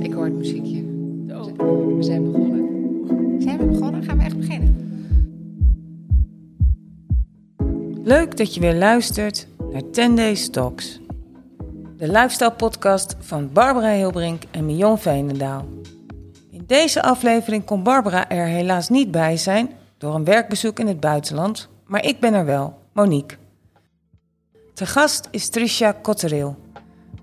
Ik hoor het muziekje. We zijn begonnen. Zijn we begonnen? Gaan we echt beginnen? Leuk dat je weer luistert naar 10 Days Talks. De lifestyle podcast van Barbara Hilbrink en Mion Veenendaal. In deze aflevering kon Barbara er helaas niet bij zijn door een werkbezoek in het buitenland, maar ik ben er wel, Monique. Te gast is Trisha Kotteril.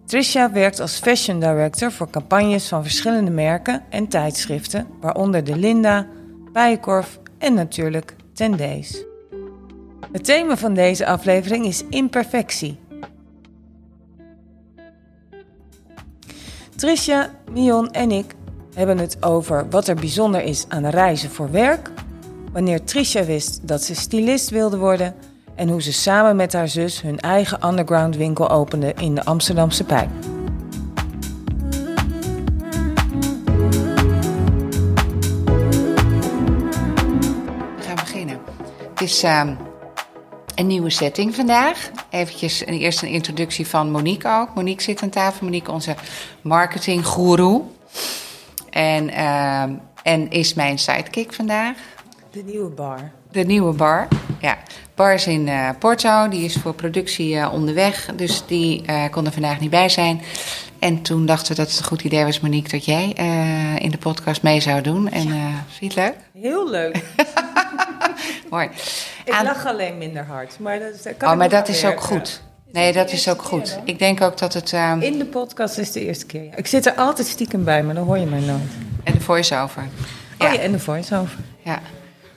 Trisha werkt als fashion director voor campagnes van verschillende merken en tijdschriften, waaronder de Linda, Bijenkorf en natuurlijk 10 Days. Het thema van deze aflevering is imperfectie. Trisha, Mion en ik hebben het over wat er bijzonder is aan reizen voor werk, wanneer Trisha wist dat ze stylist wilde worden en hoe ze samen met haar zus hun eigen underground winkel opende in de Amsterdamse Pijp. We gaan beginnen. Het is ehm, een nieuwe setting vandaag. Eventjes een, eerst een introductie van Monique ook. Monique zit aan tafel. Monique, onze marketinggoeroe. En, ehm, en is mijn sidekick vandaag. De nieuwe bar. De nieuwe bar. Ja, bar is in eh, Porto. Die is voor productie eh, onderweg. Dus die eh, kon er vandaag niet bij zijn. En toen dachten we dat het een goed idee was, Monique, dat jij in de podcast mee zou doen. En eh vind je het leuk? Heel leuk. Mooi. Ik Aan- lach alleen minder hard. Maar dat, kan Oh, maar dat is ook goed. Nee, dat is ook goed. Ik denk ook dat het... ehm, In de podcast is de eerste keer. ja. Ik zit er altijd stiekem bij, maar dan hoor je mij nooit. en de voice-over. Ja. Ja, Oh ja, en de voice-over. ja.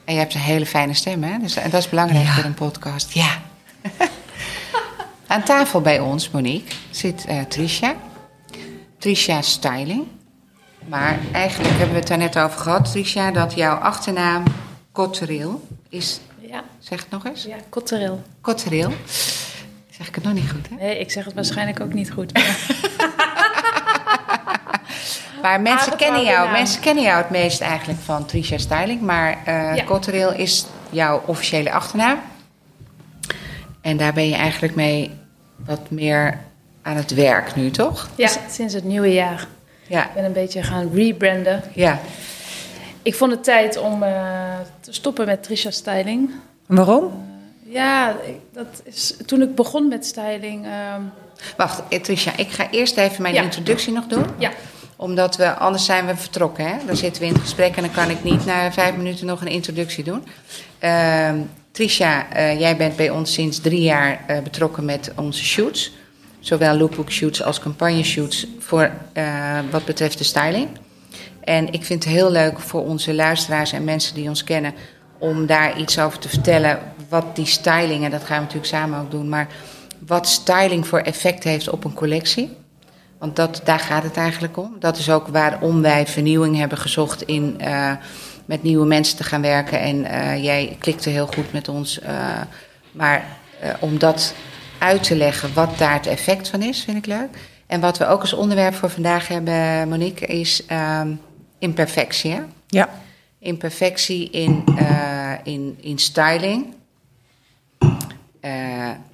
En je hebt een hele fijne stem, hè? Dus, en dat is belangrijk voor een podcast. Ja. Aan tafel bij ons, Monique, zit eh Trisha. Trisha Styling. Maar eigenlijk hebben we het daar net over gehad, Trisha, dat jouw achternaam Cotteril is... Ja, Zeg het nog eens. ja Cotteril. Cotteril. Zeg ik het nog niet goed, hè? Nee, ik zeg het waarschijnlijk ook niet goed. maar- Maar mensen kennen, jou, mensen kennen jou het meest eigenlijk van Trisha Styling. Maar eh Ja. Cotteril is jouw officiële achternaam. En daar ben je eigenlijk mee wat meer aan het werk nu, toch? ja, sinds het nieuwe jaar. Ja, Ik ben een beetje gaan rebranden. ja. Ik vond het tijd om eh, te stoppen met Trisha Styling. Waarom? Ja, ik- dat is, toen ik begon met styling... ehm, Wacht, eh, Trisha, ik ga eerst even mijn Ja. introductie nog doen. ja, Omdat we, anders zijn we vertrokken. Hè? Dan zitten we in het gesprek en dan kan ik niet na vijf minuten nog een introductie doen. Ehm Trisha, eh, jij bent bij ons sinds drie jaar eh, betrokken met onze shoots. Zowel lookbook shoots als campagne shoots voor eh, wat betreft de styling. En ik vind het heel leuk voor onze luisteraars en mensen die ons kennen... om daar iets over te vertellen wat die styling, en dat gaan we natuurlijk samen ook doen... maar wat styling voor effect heeft op een collectie. Want dat, daar gaat het eigenlijk om. Dat is ook waarom wij vernieuwing hebben gezocht in eh, met nieuwe mensen te gaan werken. En eh, jij klikte heel goed met ons. eh, maar om dat uit te leggen wat daar het effect van is, vind ik leuk. En wat we ook als onderwerp voor vandaag hebben, Monique, is ehm, imperfectie. Hè? Ja. Imperfectie in, in, in styling.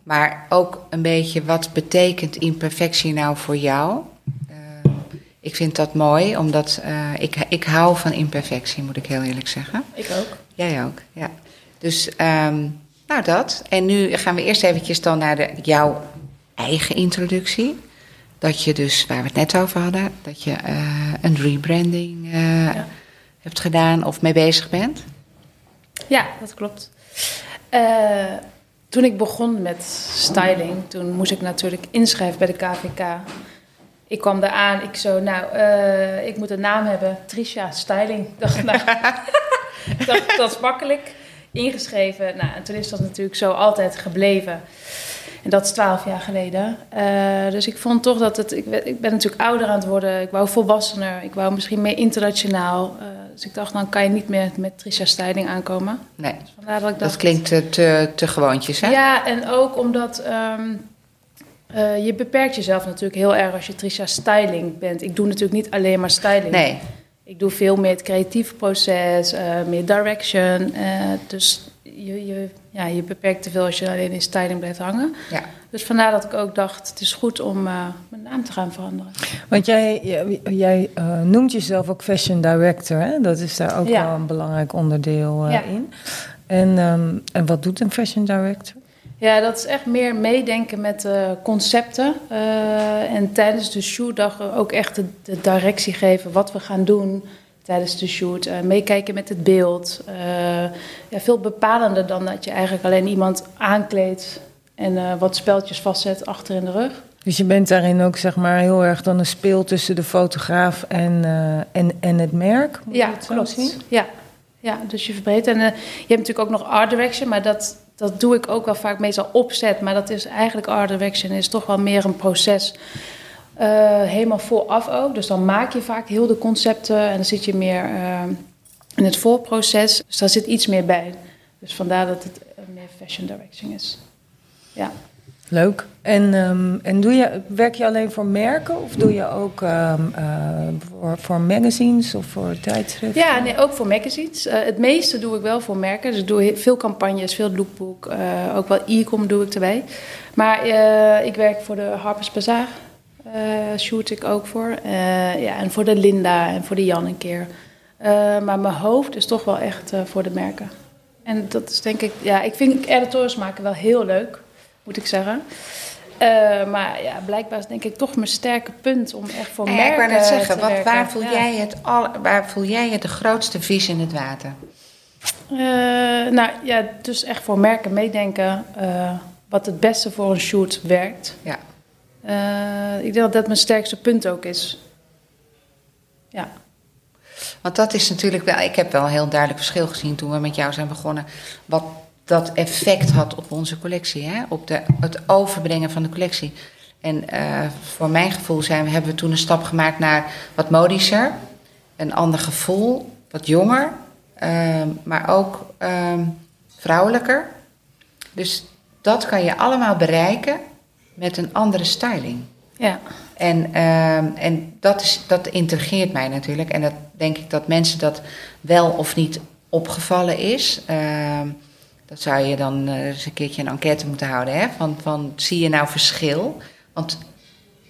Maar ook een beetje wat betekent imperfectie nou voor jou? Eh, ik vind dat mooi, omdat eh, ik, ik hou van imperfectie, moet ik heel eerlijk zeggen. ik ook. Jij ook, ja. Dus, ehm, nou dat. En nu gaan we eerst eventjes dan naar de, jouw eigen introductie. Dat je dus, waar we het net over hadden, dat je eh, een rebranding Ja. hebt gedaan of mee bezig bent. Ja, dat klopt. Toen ik begon met styling, toen moest ik natuurlijk inschrijven bij de KVK. Ik kwam daar aan, ik zo, nou, eh, ik moet een naam hebben, Trisha Styling. Ik dacht, nou, dacht, dat is makkelijk. Ingeschreven, nou, en toen is dat natuurlijk zo altijd gebleven. En dat is twaalf jaar geleden. Eh, dus ik vond toch dat het. Ik, ben- ik ben natuurlijk ouder aan het worden. Ik wou volwassener. Ik wou misschien meer internationaal. Eh, dus ik dacht, dan kan je niet meer met Trisha Styling aankomen. Nee, Dus vandaar dat ik dacht. dat klinkt te, te, te gewoontjes, hè? Ja, en ook omdat. ehm, eh, je beperkt jezelf natuurlijk heel erg als je Trisha Styling bent. Ik doe natuurlijk niet alleen maar styling. Nee, Ik doe veel meer het creatieve proces, meer direction. dus je, je, ja, je beperkt te veel als je alleen in styling blijft hangen. Ja. Dus vandaar dat ik ook dacht, het is goed om uh, mijn naam te gaan veranderen. Want jij, jij, jij uh, noemt jezelf ook fashion director, hè? Dat is daar ook Ja. wel een belangrijk onderdeel uh, Ja. in. En, um, en wat doet een fashion director? Ja, dat is echt meer meedenken met concepten. Uh, en tijdens de shootdag ook echt de, de, directie geven wat we gaan doen tijdens de shoot. Uh, meekijken met het beeld. Uh, ja, veel bepalender dan dat je eigenlijk alleen iemand aankleedt en uh, wat speltjes vastzet achter in de rug. Dus je bent daarin ook zeg maar heel erg dan een speel tussen de fotograaf en, en, en het merk? Moet ja, je het zo klopt. zien? Ja. ja, dus je verbreedt. En je hebt natuurlijk ook nog art direction, maar dat, dat doe ik ook wel vaak meestal opzet. Maar dat is eigenlijk art direction is toch wel meer een proces. Uh, helemaal vooraf ook. Dus dan maak je vaak heel de concepten en dan zit je meer uh, in het voorproces. Dus daar zit iets meer bij. Dus vandaar dat het meer fashion direction is. Ja. Leuk. En, um, en doe je, werk je alleen voor merken of doe je ook um, uh, voor, voor magazines of voor tijdschriften? Ja, nee, ook voor magazines. Uh, het meeste doe ik wel voor merken. Dus ik doe veel campagnes, veel lookbook. Uh, ook wel e-com doe ik erbij. Maar eh, ik werk voor de Harper's Bazaar. Uh, shoot ik ook voor. Uh, ja, en voor de Linda en voor de Jan een keer. Uh, maar mijn hoofd is toch wel echt voor de merken. En dat is denk ik... Ja, ik vind editors maken wel heel leuk, moet ik zeggen. maar ja, blijkbaar is denk ik toch mijn sterke punt om echt voor ja, merken ik wou net zeggen, wat, werken. waar, voel Ja. jij het al, waar voel jij het de grootste vis in het water? Uh, nou ja, dus echt voor merken meedenken uh, wat het beste voor een shoot werkt. Ja. Uh, ik denk dat dat mijn sterkste punt ook is. Ja. Want dat is natuurlijk wel, ik heb wel een heel duidelijk verschil gezien toen we met jou zijn begonnen. Wat dat effect had op onze collectie, hè? op de, het overbrengen van de collectie. En uh, voor mijn gevoel zijn, hebben we toen een stap gemaakt naar wat modischer, een ander gevoel, wat jonger, uh, maar ook uh, vrouwelijker. Dus dat kan je allemaal bereiken met een andere styling. Ja. En, uh, en dat, is, dat intrigeert mij natuurlijk. En dat denk ik dat mensen dat wel of niet opgevallen is. Uh, dat zou je dan uh, eens een keertje een enquête moeten houden. Hè? Van, van zie je nou verschil? Want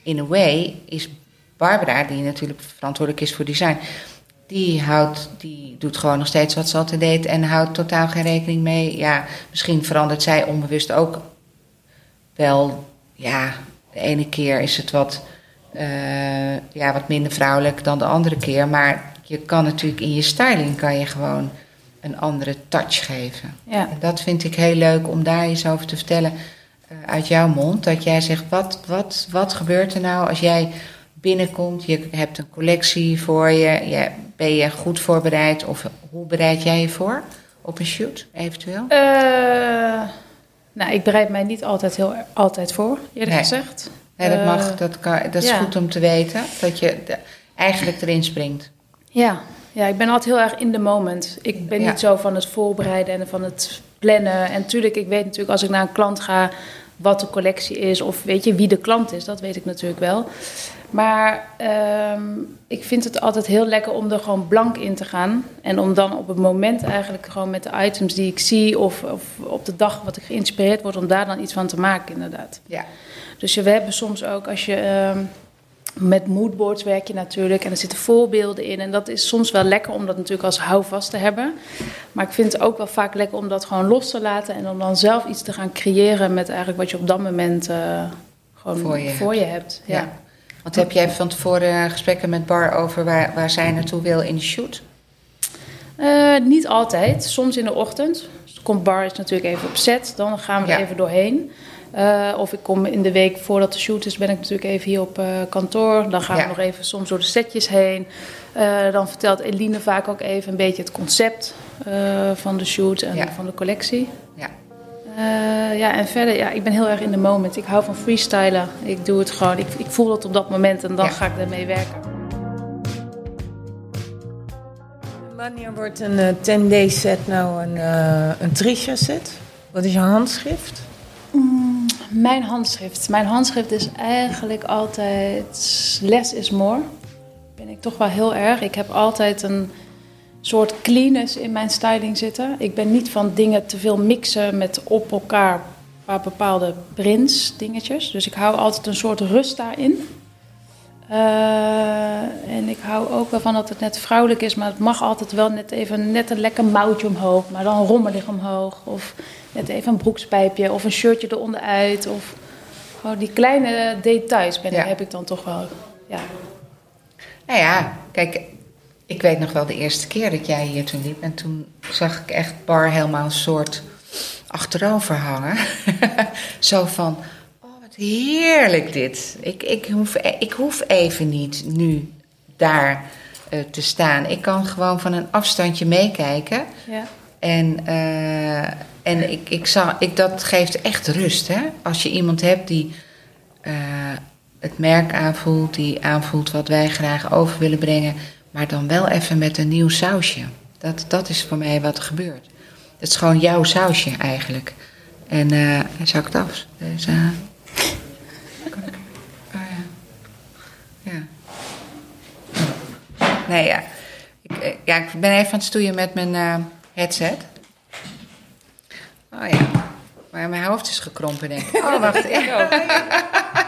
in a way is Barbara, die natuurlijk verantwoordelijk is voor design, die, houdt, die doet gewoon nog steeds wat ze altijd deed en houdt totaal geen rekening mee. Ja, misschien verandert zij onbewust ook wel. Ja, de ene keer is het wat, uh, ja, wat minder vrouwelijk dan de andere keer. Maar je kan natuurlijk in je styling kan je gewoon een andere touch geven. Ja. En dat vind ik heel leuk om daar eens over te vertellen uh, uit jouw mond. Dat jij zegt, wat, wat, wat gebeurt er nou als jij binnenkomt, je hebt een collectie voor je, je ben je goed voorbereid of hoe bereid jij je voor op een shoot eventueel? Uh, nou, ik bereid mij niet altijd heel altijd voor, eerlijk Nee. gezegd. Nee, dat mag, dat, kan, dat is ja. goed om te weten, dat je eigenlijk erin springt. Ja. ja, ik ben altijd heel erg in the moment. Ik ben Ja. niet zo van het voorbereiden en van het plannen. En natuurlijk, ik weet natuurlijk als ik naar een klant ga wat de collectie is of weet je wie de klant is, dat weet ik natuurlijk wel. Maar ehm, ik vind het altijd heel lekker om er gewoon blank in te gaan. En om dan op het moment eigenlijk gewoon met de items die ik zie of, of op de dag wat ik geïnspireerd word, om daar dan iets van te maken inderdaad. Ja. Dus je- we hebben soms ook als je ehm, met moodboards werk je natuurlijk en er zitten voorbeelden in. En dat is soms wel lekker om dat natuurlijk als houvast te hebben. Maar ik vind het ook wel vaak lekker om dat gewoon los te laten en om dan zelf iets te gaan creëren met eigenlijk wat je op dat moment eh, gewoon Voor je voor je hebt. Ja. Ja. Want heb jij van tevoren gesprekken met Bar over waar, waar zij naartoe wil in de shoot? Eh, niet altijd, soms in de ochtend. Dus komt bar is natuurlijk even op set, dan gaan we Ja. er even doorheen. Eh, of ik kom in de week voordat de shoot is, ben ik natuurlijk even hier op eh, kantoor. Dan gaan Ja. we nog even soms door de setjes heen. Eh, dan vertelt Eline vaak ook even een beetje het concept eh, van de shoot en Ja. van de collectie. Ja. Eh, ja, en verder, ja, ik ben heel erg in de moment. Ik hou van freestylen. Ik doe het gewoon, ik, ik voel het op dat moment en dan Ja. ga ik ermee werken. Wanneer wordt een eh, 10-day set nou een, eh een Trisha set? Wat is je handschrift? Mijn handschrift. Mijn handschrift is eigenlijk altijd less is more. Ben ik toch wel heel erg. Ik heb altijd een, soort cleanness in mijn styling zitten. Ik ben niet van dingen te veel mixen met op elkaar bepaalde prints dingetjes. Dus ik hou altijd een soort rust daarin. Uh, en ik hou ook wel van dat het net vrouwelijk is, maar het mag altijd wel net even net een lekker mouwtje omhoog, maar dan rommelig omhoog. Of net even een broekspijpje of een shirtje eronder uit. Of gewoon die kleine details ben, ja. heb ik dan toch wel. Ja. Nou ja, kijk, ik weet nog wel de eerste keer dat jij hier toen liep. En toen zag ik echt Bar helemaal een soort achterover hangen. Zo van, heerlijk dit. Ik, ik, hoef, ik hoef even niet nu daar uh, te staan. Ik kan gewoon van een afstandje meekijken. Ja. En, uh, en ik, ik zag, ik, dat geeft echt rust. Hè? Als je iemand hebt die uh, het merk aanvoelt, die aanvoelt wat wij graag over willen brengen, maar dan wel even met een nieuw sausje. Dat, dat is voor mij wat er gebeurt. Het is gewoon jouw sausje eigenlijk. En uh, hij zakt af. Dus, uh, oh, ja. ja. Nee, ja. Ik, ja. ik ben even aan het stoeien met mijn uh, headset. Oh ja. Maar mijn hoofd is gekrompen, denk ik. Oh, wacht. Ja.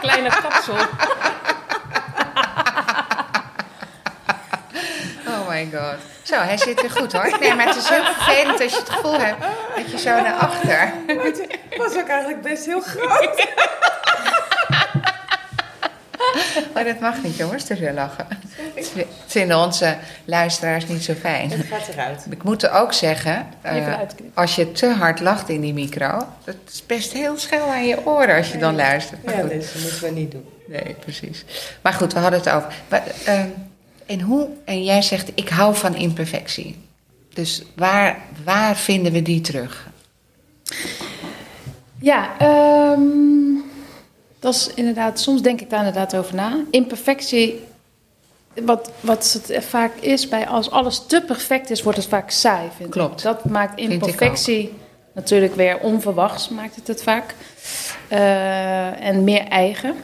Kleine kapsel. Oh my god. Zo, hij zit weer goed hoor. Nee, maar het is heel vervelend als je het gevoel hebt dat je zo naar achter. Het was ook eigenlijk best heel groot. Maar dat mag niet, jongens, te veel lachen. Het vinden onze luisteraars niet zo fijn. Het gaat eruit. Ik moet er ook zeggen, uh, als je te hard lacht in die micro, dat is best heel schel aan je oren als je dan luistert. Maar ja, goed. dus dat moeten we niet doen. Nee, precies. Maar goed, we hadden het over. Maar, uh, en, hoe, en jij zegt, ik hou van imperfectie. Dus waar, waar vinden we die terug? Ja, um, dat is inderdaad, soms denk ik daar inderdaad over na. Imperfectie, wat, wat het vaak is, bij als alles te perfect is, wordt het vaak saai. Vind Klopt. Ik. Dat maakt imperfectie natuurlijk weer onverwachts, maakt het het vaak. Uh, en meer eigen.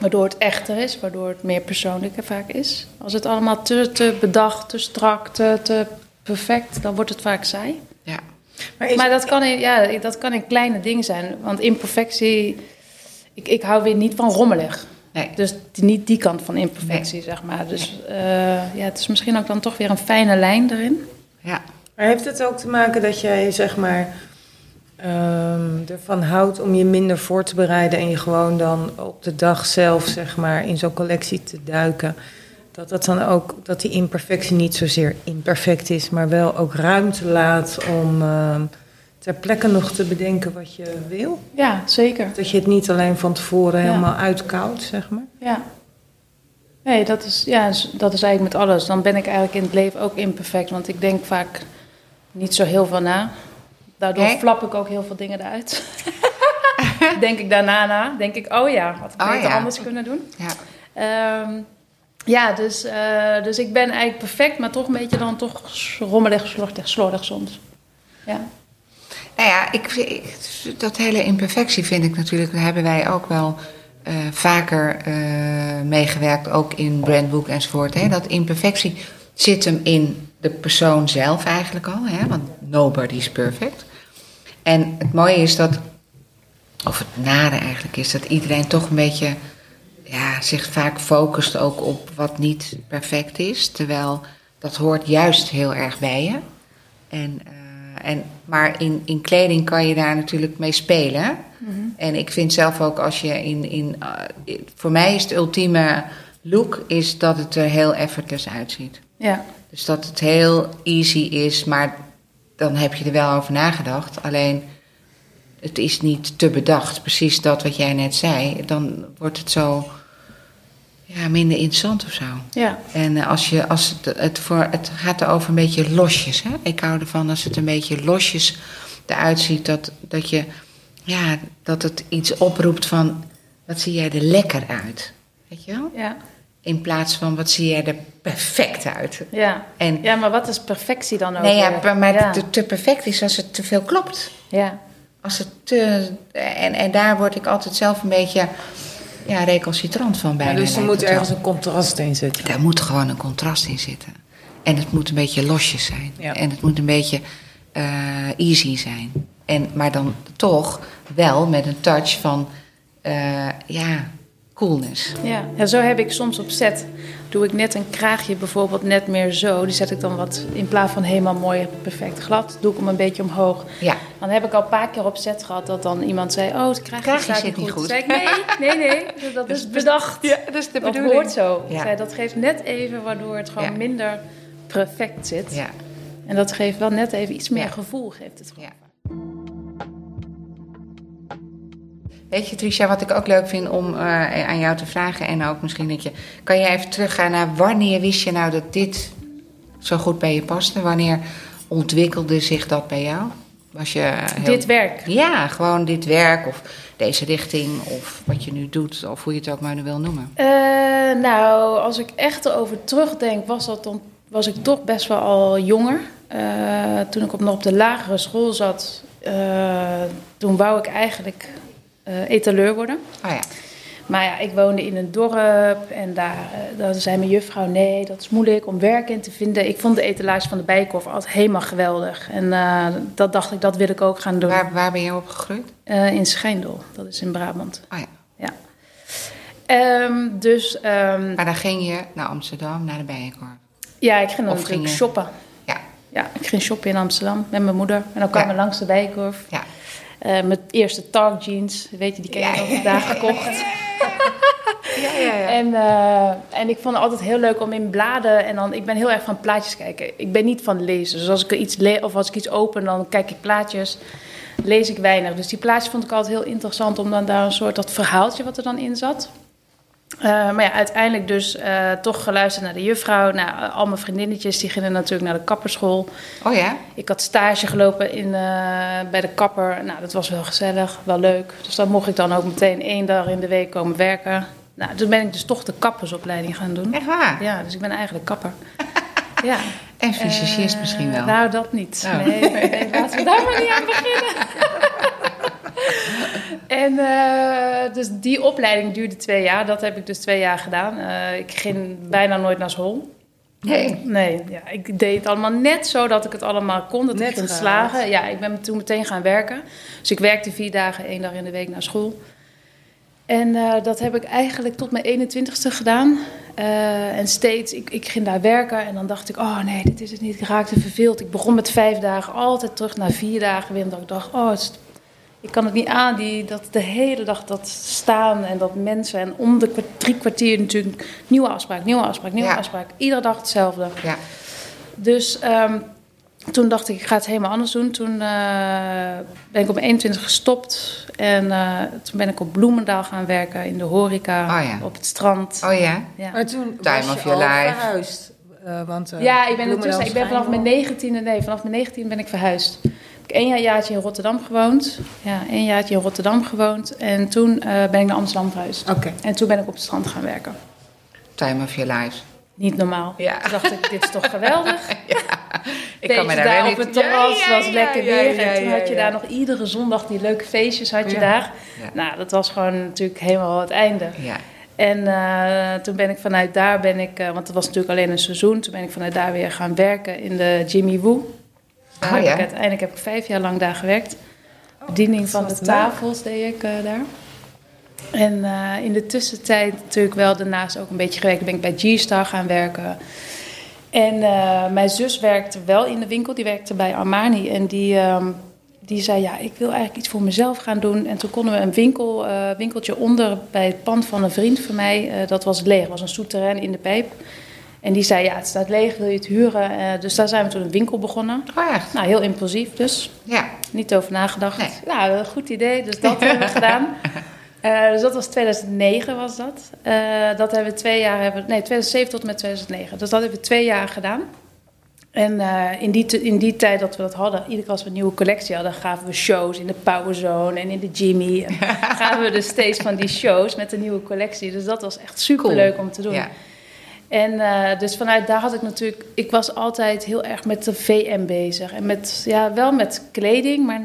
Waardoor het echter is, waardoor het meer persoonlijker vaak is. Als het allemaal te, te bedacht, te strak, te, te perfect, dan wordt het vaak saai. Ja. Maar, maar dat, kan in, ja, dat kan in kleine dingen zijn. Want imperfectie, ik, ik hou weer niet van rommelig. Nee. Dus niet die kant van imperfectie, nee. zeg maar. Dus nee. uh, ja, het is misschien ook dan toch weer een fijne lijn erin. Ja. Maar heeft het ook te maken dat jij, zeg maar um, ervan houdt om je minder voor te bereiden en je gewoon dan op de dag zelf, zeg maar, in zo'n collectie te duiken. Dat dat dan ook, dat die imperfectie niet zozeer imperfect is, maar wel ook ruimte laat om uh, ter plekke nog te bedenken wat je wil. Ja, zeker. Dat je het niet alleen van tevoren ja. helemaal uitkoudt, zeg maar. Ja. Nee, dat is, ja, dat is eigenlijk met alles. Dan ben ik eigenlijk in het leven ook imperfect, want ik denk vaak niet zo heel veel na. Daardoor okay. flap ik ook heel veel dingen eruit. denk ik daarna na. Denk ik, oh ja, had ik oh, beter ja. anders kunnen doen. Ja, um, ja dus, uh, dus ik ben eigenlijk perfect, maar toch een beetje dan toch rommelig, slordig, slordig soms. Ja. Nou ja, ik, ik, dat hele imperfectie vind ik natuurlijk, daar hebben wij ook wel uh, vaker uh, meegewerkt, ook in brandboek enzovoort. Hè? Dat imperfectie zit hem in de persoon zelf eigenlijk al, hè? want nobody is perfect. En het mooie is dat, of het nare eigenlijk is, dat iedereen toch een beetje ja, zich vaak focust ook op wat niet perfect is. Terwijl dat hoort juist heel erg bij je. En, uh, en, maar in, in kleding kan je daar natuurlijk mee spelen. Mm-hmm. En ik vind zelf ook als je in. in uh, voor mij is het ultieme look is dat het er heel effortless uitziet. Ja. Dus dat het heel easy is, maar dan heb je er wel over nagedacht. Alleen het is niet te bedacht. Precies dat wat jij net zei. Dan wordt het zo ja, minder interessant of zo. Ja. En als je, als het, het, voor, het gaat erover een beetje losjes. Hè? Ik hou ervan als het een beetje losjes eruit ziet. Dat, dat, je, ja, dat het iets oproept van... Wat zie jij er lekker uit? Weet je wel? Ja. In plaats van wat zie jij er perfect uit. Ja, en, ja maar wat is perfectie dan ook? Nee, ja, maar ja. Te, te, perfect is als het te veel klopt. Ja. Als het te, en, en daar word ik altijd zelf een beetje ja, recalcitrant van bij. Ja, dus er moet ergens een contrast in zitten. Daar moet gewoon een contrast in zitten. En het moet een beetje losjes zijn. Ja. En het moet een beetje eh, easy zijn. En, maar dan toch wel met een touch van, eh, ja, coolness. Ja. ja, zo heb ik soms op set. Doe ik net een kraagje bijvoorbeeld net meer zo. Die zet ik dan wat, in plaats van helemaal mooi perfect glad, doe ik hem een beetje omhoog. Ja, Dan heb ik al een paar keer op set gehad dat dan iemand zei... Oh, het kraagje, Kraagje staat zit niet goed. Toen zei ik, nee, nee, nee, dat is bedacht. ja dat is de Dat hoort zo. Ja. Ik zei, dat geeft net even waardoor het gewoon Ja. minder perfect zit. Ja, En dat geeft wel net even iets meer gevoel. Geeft het gewoon. Weet je, Tricia, wat ik ook leuk vind om eh, aan jou te vragen... en ook misschien dat je... kan jij even teruggaan naar wanneer wist je nou dat dit zo goed bij je paste? Wanneer ontwikkelde zich dat bij jou? Was je heel... Dit werk. Ja, gewoon dit werk of deze richting of wat je nu doet... of hoe je het ook maar nu wil noemen. Eh, nou, als ik echt erover terugdenk, was, dat dan, was ik toch best wel al jonger. Eh, toen ik op, nog op de lagere school zat, eh, toen wou ik eigenlijk eh, etaleur worden. Oh ja, Maar ja, ik woonde in een dorp en daar, eh, daar zei mijn juffrouw... nee, dat is moeilijk om werk in te vinden. Ik vond de etalage van de Bijenkorf altijd helemaal geweldig. En eh, dat dacht ik, dat wil ik ook gaan doen. waar, waar ben je opgegroeid? Eh, in Schijndel, dat is in Brabant. Oh ja. Ja. Ehm, dus ehm, Maar dan ging je naar Amsterdam, naar de Bijenkorf. ja, ik ging dan Of natuurlijk ging je- shoppen. Ja, Ja, ik ging shoppen in Amsterdam met mijn moeder. En dan kwamen Ja. we langs de Bijenkorf. ja. Eh mijn eerste Tark jeans, weet je, die ken Ja, nog daar gekocht. Ja, ja, ja. En, eh, en ik vond het altijd heel leuk om in bladen en dan, ik ben heel erg van plaatjes kijken. Ik ben niet van lezen. Dus als ik iets of als ik iets open, dan kijk ik plaatjes. Lees ik weinig. Dus die plaatjes vond ik altijd heel interessant om dan daar een soort dat verhaaltje wat er dan in zat. Eh, maar ja, uiteindelijk dus eh, toch geluisterd naar de juffrouw. Nou, al mijn vriendinnetjes die gingen natuurlijk naar de kapperschool. Oh ja? Ik had stage gelopen in, bij de kapper. Nou, dat was wel gezellig, wel leuk. Dus dan mocht ik dan ook meteen één dag in de week komen werken. Nou, toen ben ik dus toch de kappersopleiding gaan doen. Echt waar? Ja, dus ik ben eigenlijk kapper. ja. En fysicist misschien wel. Nou, dat niet. Oh. Nee, nee, laten we daar maar niet aan beginnen. en eh, dus die opleiding duurde twee jaar. Dat heb ik dus twee jaar gedaan. Eh, ik ging bijna nooit naar school. nee. Nee, ja, ik deed het allemaal net zo dat ik het allemaal kon. Dat Net ik ging slagen. Ja, ik ben toen meteen gaan werken. Dus ik werkte vier dagen, één dag in de week naar school. En eh, dat heb ik eigenlijk tot mijn 21ste gedaan. En steeds, ik, ik ging daar werken en dan dacht ik, oh nee, dit is het niet. Ik raakte verveeld. Ik begon met vijf dagen, altijd terug naar vier dagen weer. Ik dacht, oh, het is- ik kan het niet aan, die, dat de hele dag dat staan en dat mensen. En om de drie kwartier natuurlijk nieuwe afspraak, nieuwe afspraak, nieuwe Ja. afspraak. Iedere dag hetzelfde. Ja. Dus ehm, toen dacht ik, ik ga het helemaal anders doen. Toen eh, ben ik op mijn 21 gestopt. En eh, toen ben ik op Bloemendaal gaan werken in de horeca. Oh ja. Op het strand. Oh ja? Ja. Maar toen Time was of je your al life. verhuisd. Eh, want, eh, Ja, ik ben intussen, ik ben vanaf mijn Schijndel. 19e, nee, vanaf mijn 19 ben ik verhuisd. Ik heb één jaar, jaartje in Rotterdam gewoond. Ja, één jaartje in Rotterdam gewoond. En toen eh, ben ik naar Amsterdam verhuisd. Oké. En toen ben ik op het strand gaan werken. Time of your life. Niet normaal. Ja. Toen dacht ik, dit is toch geweldig. Ik kan me daar daar wel op het terras, Ja, ja, was ja, lekker ja, weer. ja, en toen ja, had je ja. daar nog iedere zondag die leuke feestjes had je Ja. daar. Ja. Nou, dat was gewoon natuurlijk helemaal het einde. Ja. En eh, toen ben ik vanuit daar, ben ik, eh, want het was natuurlijk alleen een seizoen, toen ben ik vanuit daar weer gaan werken in de Jimmy Woo. Oh, heb ja? ik uiteindelijk heb ik vijf jaar lang daar gewerkt. Bediening van de leuk. tafels deed ik eh, daar. En eh, in de tussentijd natuurlijk wel daarnaast ook een beetje gewerkt. Ben ik bij G-Star gaan werken. En eh, mijn zus werkte wel in de winkel. Die werkte bij Armani. En die, ehm, die zei, ja, ik wil eigenlijk iets voor mezelf gaan doen. En toen konden we een winkel, winkeltje onder bij het pand van een vriend van mij. dat was leeg, was een souterrain in de pijp. En die zei, ja, het staat leeg, wil je het huren? Eh, dus daar zijn we toen een winkel begonnen. Oh echt? Nou, heel impulsief dus. Ja. Niet over nagedacht. Nee. Nou, een goed idee. Dus dat hebben we gedaan. Eh, dus dat was 2009 was dat. Eh, dat hebben we twee jaar, hebben, nee 2007 tot en met 2009. Dus dat hebben we twee jaar gedaan. En in, die, in die tijd dat we dat hadden, iedere keer als we een nieuwe collectie hadden, gaven we shows in de Power Zone en in de Jimmy. En gaven we dus steeds van die shows met de nieuwe collectie. Dus dat was echt super leuk om te doen. Ja. En eh, dus vanuit daar had ik natuurlijk... Ik was altijd heel erg met de VM bezig. En met, ja, wel met kleding, maar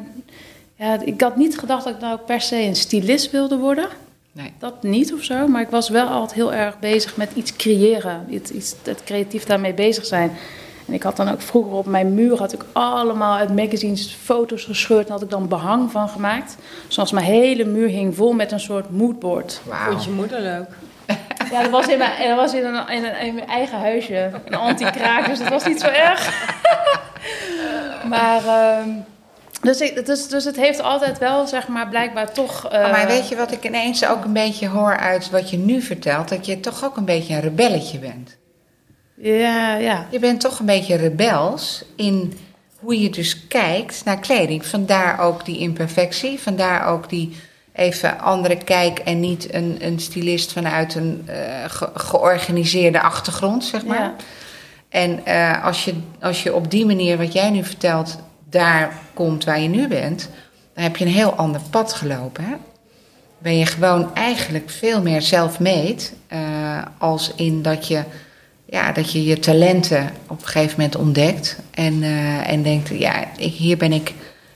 ja, ik had niet gedacht dat ik nou per se een stylist wilde worden. Nee. Dat niet of zo, maar ik was wel altijd heel erg bezig met iets creëren. Iets, iets, het creatief daarmee bezig zijn. En ik had dan ook vroeger op mijn muur had ik allemaal uit magazines foto's gescheurd. En had ik dan behang van gemaakt. Zoals mijn hele muur hing vol met een soort moodboard. Wauw. Vond je moeder leuk? Ja, dat was in mijn, dat was in een, in een, in mijn eigen huisje. Een anti-kraak, dus dat was niet zo erg. maar... ehm, dus, ik, dus, dus het heeft altijd wel, zeg maar, blijkbaar toch... eh, Oh, maar weet je wat ik ineens ook een beetje hoor uit wat je nu vertelt? Dat je toch ook een beetje een rebelletje bent. Ja, ja. Je bent toch een beetje rebels in hoe je dus kijkt naar kleding. Vandaar ook die imperfectie, vandaar ook die even andere kijk en niet een, een stylist vanuit een eh, ge- georganiseerde achtergrond, zeg maar. Ja. En eh, als, je, als je op die manier, wat jij nu vertelt, daar komt waar je nu bent, dan heb je een heel ander pad gelopen. Hè? Ben je gewoon eigenlijk veel meer self-made, eh, als in dat je, ja, dat je je talenten op een gegeven moment ontdekt en, eh, en denkt, ja, ik, hier ben ik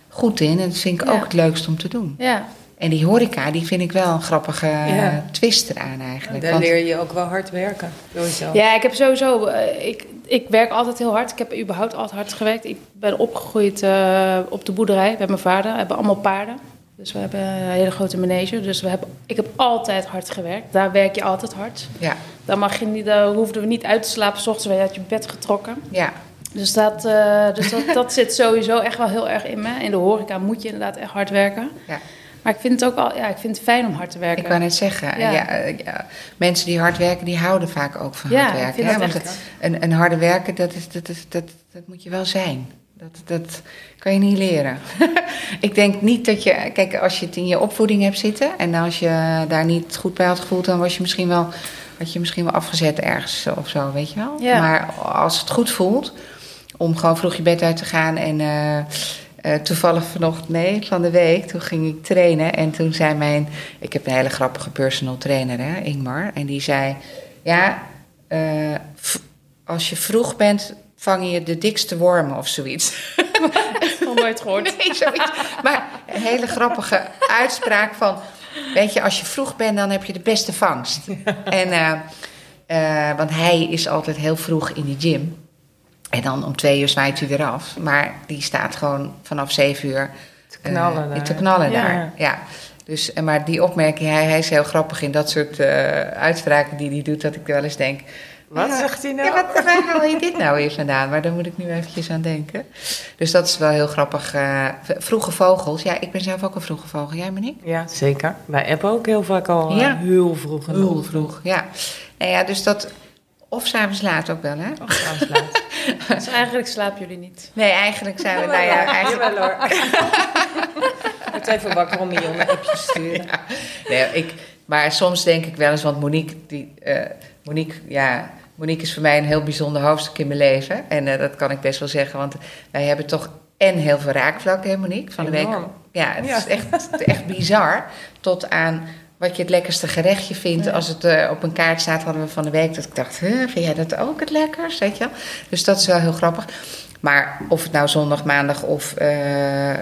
goed in en dat vind ik Ja. ook het leukst om te doen. ja. En die horeca, die vind ik wel een grappige Ja. eh, twist eraan eigenlijk. Daar Want- leer je ook wel hard werken. Sowieso. Ja, ik heb sowieso. eh, ik, ik werk altijd heel hard. Ik heb überhaupt altijd hard gewerkt. Ik ben opgegroeid eh, op de boerderij met mijn vader. We hebben allemaal paarden. Dus we hebben een hele grote manege. Dus we hebben, ik heb altijd hard gewerkt. Daar werk je altijd hard. ja, Daar, mag je niet, daar hoefden we niet uit te slapen. S ochtends werd je uit je bed getrokken. ja, Dus, dat, eh, dus dat, dat zit sowieso echt wel heel erg in me. In de horeca moet je inderdaad echt hard werken. ja. Maar ik vind het ook al, ja, ik vind het fijn om hard te werken. Ik wou net zeggen, ja. Ja. eh, ja, mensen die hard werken, die houden vaak ook van Ja, hard werken. hè? Want echt. een, een harde werken, dat, is, dat, is, dat, dat moet je wel zijn. Dat, dat kan je niet leren. ik denk niet dat je... Kijk, als je het in je opvoeding hebt zitten... en als je daar niet goed bij had gevoeld... dan was je misschien wel, had je misschien wel afgezet ergens of zo, weet je wel. Ja. Maar als het goed voelt... om gewoon vroeg je bed uit te gaan en... eh, eh, toevallig vanochtend, nee, van de week, toen ging ik trainen. En toen zei mijn, ik heb een hele grappige personal trainer, hè, Ingmar. En die zei, ja, eh, als je vroeg bent, vang je de dikste wormen of zoiets. Nog nooit gehoord. Nee, zoiets. Maar een hele grappige uitspraak van... Weet je, als je vroeg bent, dan heb je de beste vangst. En, eh, want hij is altijd heel vroeg in de gym. En dan om twee uur zwaait hij weer af. Maar die staat gewoon vanaf zeven uur... Te knallen eh, daar. Te knallen Ja. daar, ja. Dus, en maar die opmerking, hij, hij is heel grappig in dat soort eh, uitspraken die hij doet... dat ik wel eens denk... Wat ja, zegt hij nou? Ja, wat, waar haal je dit nou weer vandaan? Maar daar moet ik nu eventjes aan denken. Dus dat is wel heel grappig. eh, vroege vogels. Ja, ik ben zelf ook een vroege vogel. Jij, Monique? Ja, zeker. Wij appen ook heel vaak al Ja. heel vroeg. Heel vroeg, ja. Nou ja, dus dat... Of s'avonds laat ook wel, hè? Oh, trouwens laat. Dus eigenlijk slapen jullie niet. Nee, eigenlijk zijn we... Nou ja, eigenlijk... Jawel hoor. Ik word even wakker om mijn jongen appjes te sturen. Nee, ik, maar soms denk ik wel eens, want Monique, die, eh, Monique, ja, Monique is voor mij een heel bijzonder hoofdstuk in mijn leven. En eh, dat kan ik best wel zeggen, want wij hebben toch en heel veel raakvlakken, hè Monique? Van de week. Ja, het Ja. is echt, echt bizar. Tot aan wat je het lekkerste gerechtje vindt. Ja. Als het eh, op een kaart staat, hadden we van de week dat ik dacht, huh, vind jij dat ook het lekkerst? Weet je wel? Dus dat is wel heel grappig. Maar of het nou zondag, maandag of eh,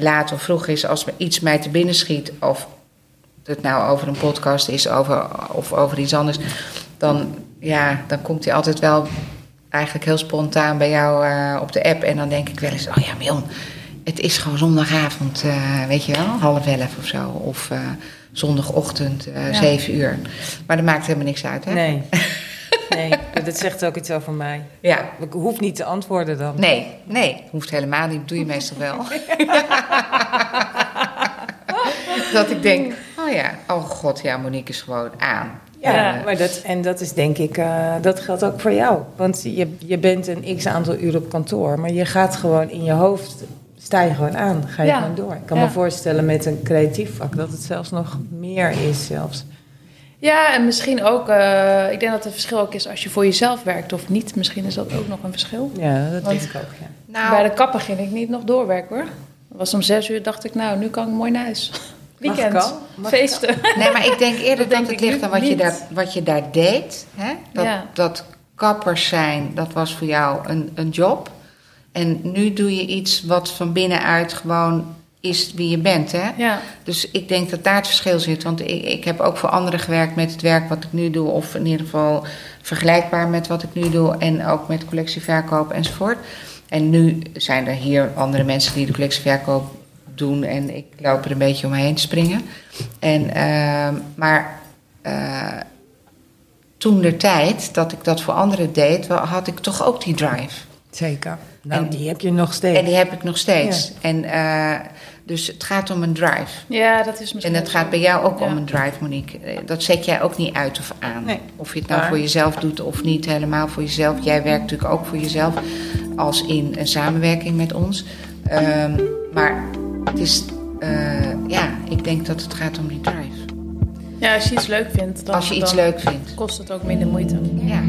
laat of vroeg is, als er iets mij te binnen schiet, of het nou over een podcast is over, of over iets anders, dan, ja, dan komt hij altijd wel eigenlijk heel spontaan bij jou eh, op de app. En dan denk ik wel eens, oh ja, Mion, het is gewoon zondagavond, weet je wel, half elf of zo. Of zondagochtend, eh Ja. zeven uur. Maar dat maakt helemaal niks uit, hè? Nee. Nee, dat zegt ook iets over mij. Ja. Ik hoef niet te antwoorden dan. Nee, nee, hoeft helemaal niet. doe je meestal wel. dat ik denk, oh ja, oh god, ja, Monique is gewoon aan. Ja, Ja. maar dat, en dat is denk ik, eh, dat geldt ook voor jou. Want je, je bent een x aantal uur op kantoor, maar je gaat gewoon in je hoofd, sta je gewoon aan, ga je Ja. gewoon door. Ik kan Ja. me voorstellen met een creatief vak dat het zelfs nog meer is zelfs. Ja, en misschien ook, eh, ik denk dat het verschil ook is als je voor jezelf werkt of niet. Misschien is dat ook nog een verschil. Ja, dat Want- denk ik ook, ja. Nou, Bij de kapper ging ik niet nog doorwerken hoor. Het was om zes uur, dacht ik, nou, nu kan ik mooi naar huis. Mag Weekend? Mag feesten. Nee, maar ik denk eerder Dat dat, denk het ligt aan wat je, daar, wat je daar deed. Hè? Dat, Ja. dat kappers zijn, dat was voor jou een, een job. En nu doe je iets wat van binnenuit gewoon is wie je bent. Hè? Ja. Dus ik denk dat daar het verschil zit. Want ik, ik heb ook voor anderen gewerkt met het werk wat ik nu doe. Of in ieder geval vergelijkbaar met wat ik nu doe. En ook met collectieverkoop enzovoort. En nu zijn er hier andere mensen die de collectieverkoop doen. En ik loop er een beetje omheen te springen. En, ehm, maar eh, toen de tijd dat ik dat voor anderen deed, had ik toch ook die drive. Zeker. Nou, En- die heb je nog steeds. En die heb ik nog steeds. En, eh, dus het gaat om een drive. ja, dat is misschien En dat ook gaat bij jou ook Ja. om een drive, Monique. Eh, Dat zet jij ook niet uit of aan. Nee. Of je het nou voor jezelf doet of niet helemaal voor jezelf. Jij werkt natuurlijk ook voor jezelf, als in een samenwerking met ons. Ehm, maar het is, eh, ja, ik denk dat het gaat om die drive. Ja, als je iets leuk vindt, dan, Als je iets leuk vindt. kost het ook minder moeite. Ja.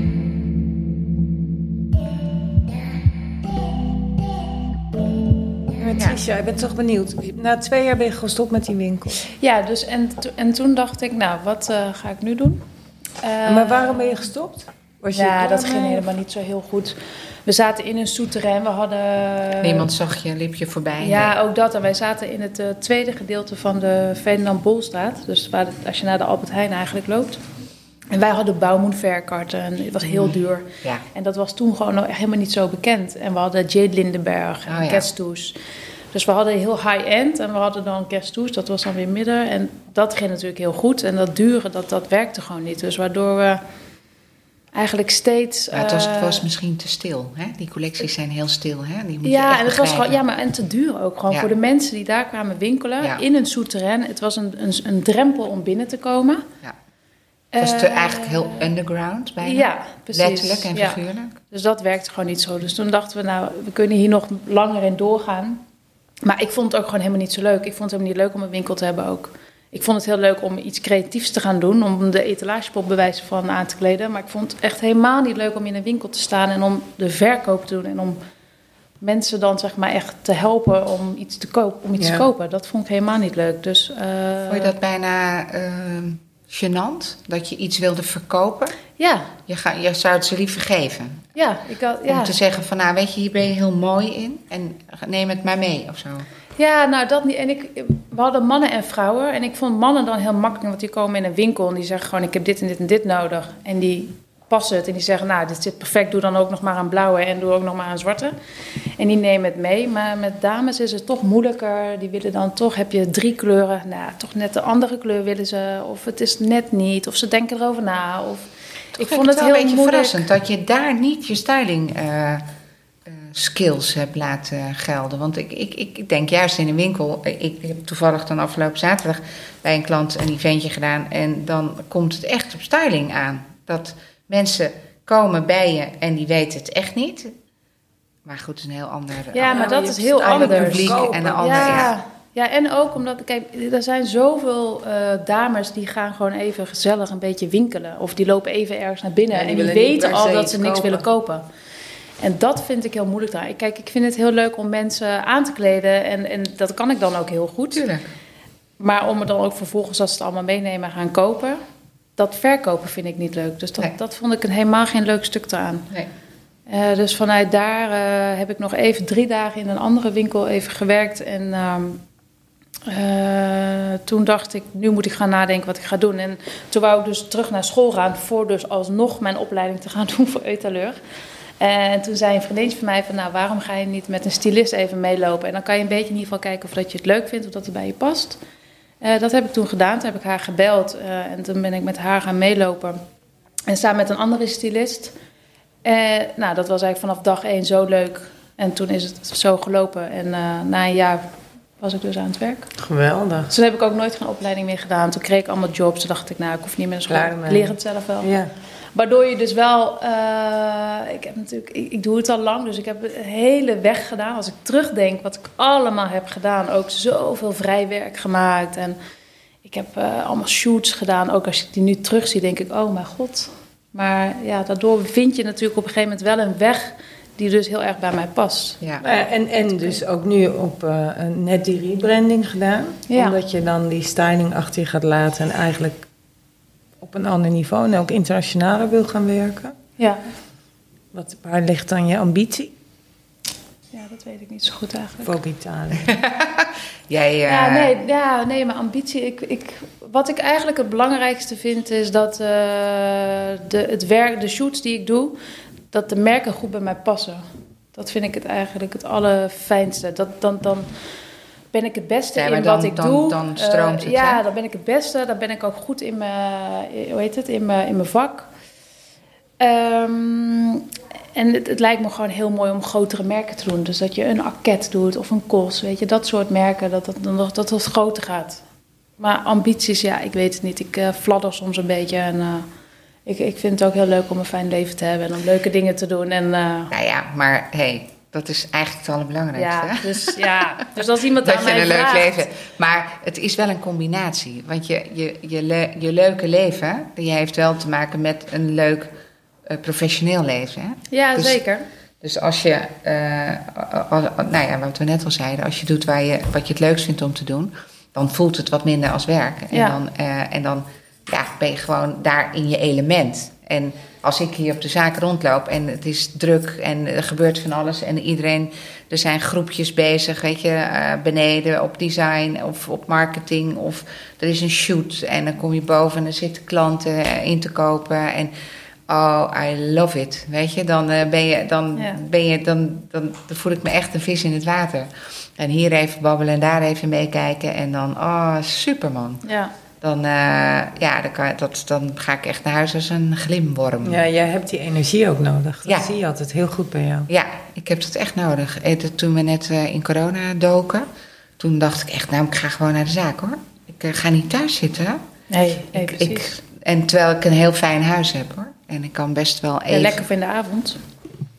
Ja. Ik ben toch benieuwd. Na twee jaar ben je gestopt met die winkel. Ja, dus en, to- en toen dacht ik, nou, wat eh, ga ik nu doen? Eh, maar waarom ben je gestopt? Was Ja, dat ging helemaal niet zo heel goed. We zaten in een souterrain, we hadden... Niemand zag je, liep je voorbij. Ja, ook dat. En wij zaten in het eh, tweede gedeelte van de Ferdinand Bolstraat. Dus waar als je naar de Albert Heijn eigenlijk loopt. En wij hadden bouwmoedverkarten en het was heel duur. Ja. En dat was toen gewoon nog helemaal niet zo bekend. En we hadden Jade Lindenberg en Oh. Dus we hadden heel high-end en we hadden dan Kerstoes, dat was dan weer midden. En dat ging natuurlijk heel goed. En dat dure, dat, dat werkte gewoon niet. Dus waardoor we eigenlijk steeds... Maar het, was, het eh, was misschien te stil. Hè? Die collecties zijn heel stil. Hè? Die moet je ja, echt en het was gewoon, ja, maar en te duur ook. Gewoon Ja. voor de mensen die daar kwamen winkelen Ja. in een souterrain. Het was een, een, een drempel om binnen te komen. Ja. Was te, Eh, eigenlijk heel underground bijna. Ja, precies. Letterlijk en Ja. figuurlijk. Dus dat werkte gewoon niet zo. Dus toen dachten we, nou, we kunnen hier nog langer in doorgaan. Maar ik vond het ook gewoon helemaal niet zo leuk. Ik vond het helemaal niet leuk om een winkel te hebben ook. Ik vond het heel leuk om iets creatiefs te gaan doen. Om de etalagepop bij wijze van aan te kleden. Maar ik vond het echt helemaal niet leuk om in een winkel te staan. En om de verkoop te doen. En om mensen dan zeg maar echt te helpen om iets te kopen. Om iets Ja. te kopen. Dat vond ik helemaal niet leuk. Dus, eh, Vond je dat bijna ehm gênant? Dat je iets wilde verkopen? Ja, Je, ga, je zou het ze liever geven. ja. Ik had, ja. Om te zeggen van, nou weet je, hier ben je heel mooi in. En neem het maar mee of zo. Ja, nou dat niet. En ik, we hadden mannen en vrouwen. En ik vond mannen dan heel makkelijk, want die komen in een winkel en die zeggen gewoon: Ik heb dit en dit en dit nodig. En die passen het en die zeggen: Nou, dit zit perfect, doe dan ook nog maar een blauwe en doe ook nog maar een zwarte. En die nemen het mee. Maar met dames is het toch moeilijker. Die willen dan toch, heb je drie kleuren. Nou, toch net de andere kleur willen ze. Of het is net niet. Of ze denken erover na. Of, ik vond het wel heel een beetje moeilijk. verrassend dat je daar niet je styling eh, eh, skills hebt laten gelden. Want ik, ik, ik denk juist in een winkel. Ik, ik heb toevallig dan afgelopen zaterdag bij een klant een eventje gedaan. En dan komt het echt op styling aan. Dat mensen komen bij je en die weten het echt niet. Maar goed, het is een heel ander. Ja, maar dat is heel anders. publiek Kopen. en een ander. ja. Ja. Ja. en ook omdat, kijk, er zijn zoveel eh, dames die gaan gewoon even gezellig een beetje winkelen. Of die lopen even ergens naar binnen Ja, die en die weten al dat ze niks kopen. willen kopen. En dat vind ik heel moeilijk daar. Kijk, ik vind het heel leuk om mensen aan te kleden en, en dat kan ik dan ook heel goed. Tuurlijk. Maar om het dan ook vervolgens, als ze het allemaal meenemen, gaan kopen, dat verkopen vind ik niet leuk. Dus dat, Nee. dat vond ik een, helemaal geen leuk stuk eraan. Nee. Eh, dus vanuit daar eh, heb ik nog even drie dagen in een andere winkel even gewerkt. En ehm, eh, toen dacht ik, nu moet ik gaan nadenken wat ik ga doen. En toen wou ik dus terug naar school gaan voor dus alsnog mijn opleiding te gaan doen voor etaleur. En toen zei een vriendinnetje van mij van, nou waarom ga je niet met een stylist even meelopen? En dan kan je een beetje in ieder geval kijken of dat je het leuk vindt of dat het bij je past. Eh, dat heb ik toen gedaan. Toen heb ik haar gebeld eh, en toen ben ik met haar gaan meelopen. En samen met een andere stylist. Eh, nou, dat was eigenlijk vanaf dag één zo leuk. En toen is het zo gelopen. En na een jaar was ik dus aan het werk. Geweldig. Toen heb ik ook nooit geen opleiding meer gedaan. Toen kreeg ik allemaal jobs. Toen dacht ik, nou, ik hoef niet meer naar school. Ik leer het zelf wel. Ja. Waardoor je dus wel... eh, ik heb natuurlijk... Ik, ik doe het al lang, dus ik heb een hele weg gedaan. Als ik terugdenk wat ik allemaal heb gedaan. Ook zoveel vrijwerk gemaakt. En ik heb eh, allemaal shoots gedaan. Ook als ik die nu terugzie, denk ik, oh mijn god. Maar ja, daardoor vind je natuurlijk op een gegeven moment wel een weg... die dus heel erg bij mij past. Ja. Eh, en, en dus ook nu op eh, een net die rebranding gedaan. Ja. Omdat je dan die styling achter je gaat laten en eigenlijk op een ander niveau en ook internationaler wil gaan werken. Ja. Wat, waar ligt dan je ambitie? Ja, dat weet ik niet zo goed eigenlijk. Vogue Italië. Jij, eh, Ja, nee, ja, nee, mijn ambitie. Ik, ik, wat ik eigenlijk het belangrijkste vind is dat eh, de, het werk, de shoots die ik doe, dat de merken goed bij mij passen. Dat vind ik het eigenlijk het allerfijnste. Dat, dan, dan ben ik het beste Ja, in dan- wat ik dan- doe. dan Eh, stroomt het, Ja, hè? dan ben ik het beste. Dan ben ik ook goed in mijn, hoe heet het, in mijn, in mijn vak. Ehm, en het, het lijkt me gewoon heel mooi om grotere merken te doen. Dus dat je een Arquette doet of een Kos, weet je, dat soort merken, dat dat nog dat het groter gaat. Maar ambities, ja, ik weet het niet. Ik eh fladder soms een beetje en eh, ik, ik vind het ook heel leuk om een fijn leven te hebben en om leuke dingen te doen. En uh, Nou ja, maar hey, dat is eigenlijk het allerbelangrijkste. ja, hè? dus ja, dus als iemand aan dat je mij een leuk leven. Maar het is wel een combinatie. Want je, je, je, le- je leuke leven, die heeft wel te maken met een leuk eh, professioneel leven. Hè? Ja, Dus- zeker. Dus als je, eh, al- nou ja, wat we net al zeiden, als je doet waar je, wat je het leukst vindt om te doen, dan voelt het wat minder als werk. En Ja. dan, eh, en dan ja, ben je gewoon daar in je element. En als ik hier op de zaak rondloop en het is druk en er gebeurt van alles en iedereen, er zijn groepjes bezig, weet je, eh, beneden op design of op marketing of er is een shoot en dan kom je boven en er zitten klanten eh, in te kopen en oh, I love it, weet je, dan eh, ben je, dan Ja. ben je, dan, dan, dan voel ik me echt een vis in het water. En hier even babbelen en daar even meekijken en dan, oh, superman. Ja. Dan, eh, ja, dan, kan, dat, dan ga ik echt naar huis als een glimworm. Ja, jij hebt die energie ook nodig. Dat Ja. zie je altijd heel goed bij jou. Ja, ik heb dat echt nodig. Eh, Toen we net eh, in corona doken, toen dacht ik echt, nou, ik ga gewoon naar de zaak hoor. Ik ga niet thuis zitten. Nee, nee precies. ik, en terwijl ik een heel fijn huis heb hoor. En ik kan best wel even... Ja, lekker voor in de avond,